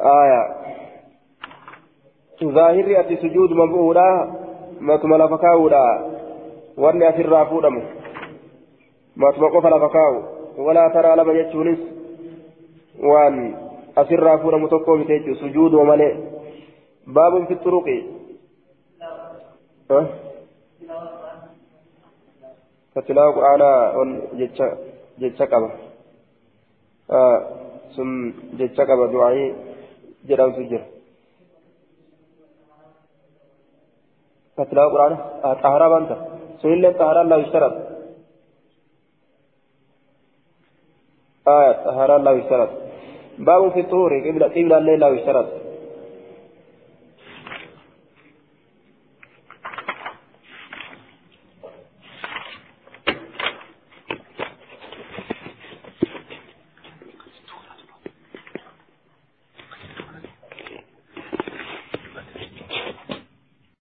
Speaker 1: آية. ظاهر أتي سجود مبؤولا ما تملا فكاولا وأني أسر رافودم ما تمقف لفكاو ولا ترى لما يجونس. وأن أسر رافودم تقوم بتيجي سجود وملئ باب في الطرق. كتلاوة قرآنا جتشا قبا ثم جتشا قبا دعائي جرام سجر كتلاوة قرآنا طهارة بانتا سنين طهارة لا يشترط آية طهارة لا يشترط باب في الطهور قبل قبل لا يشترط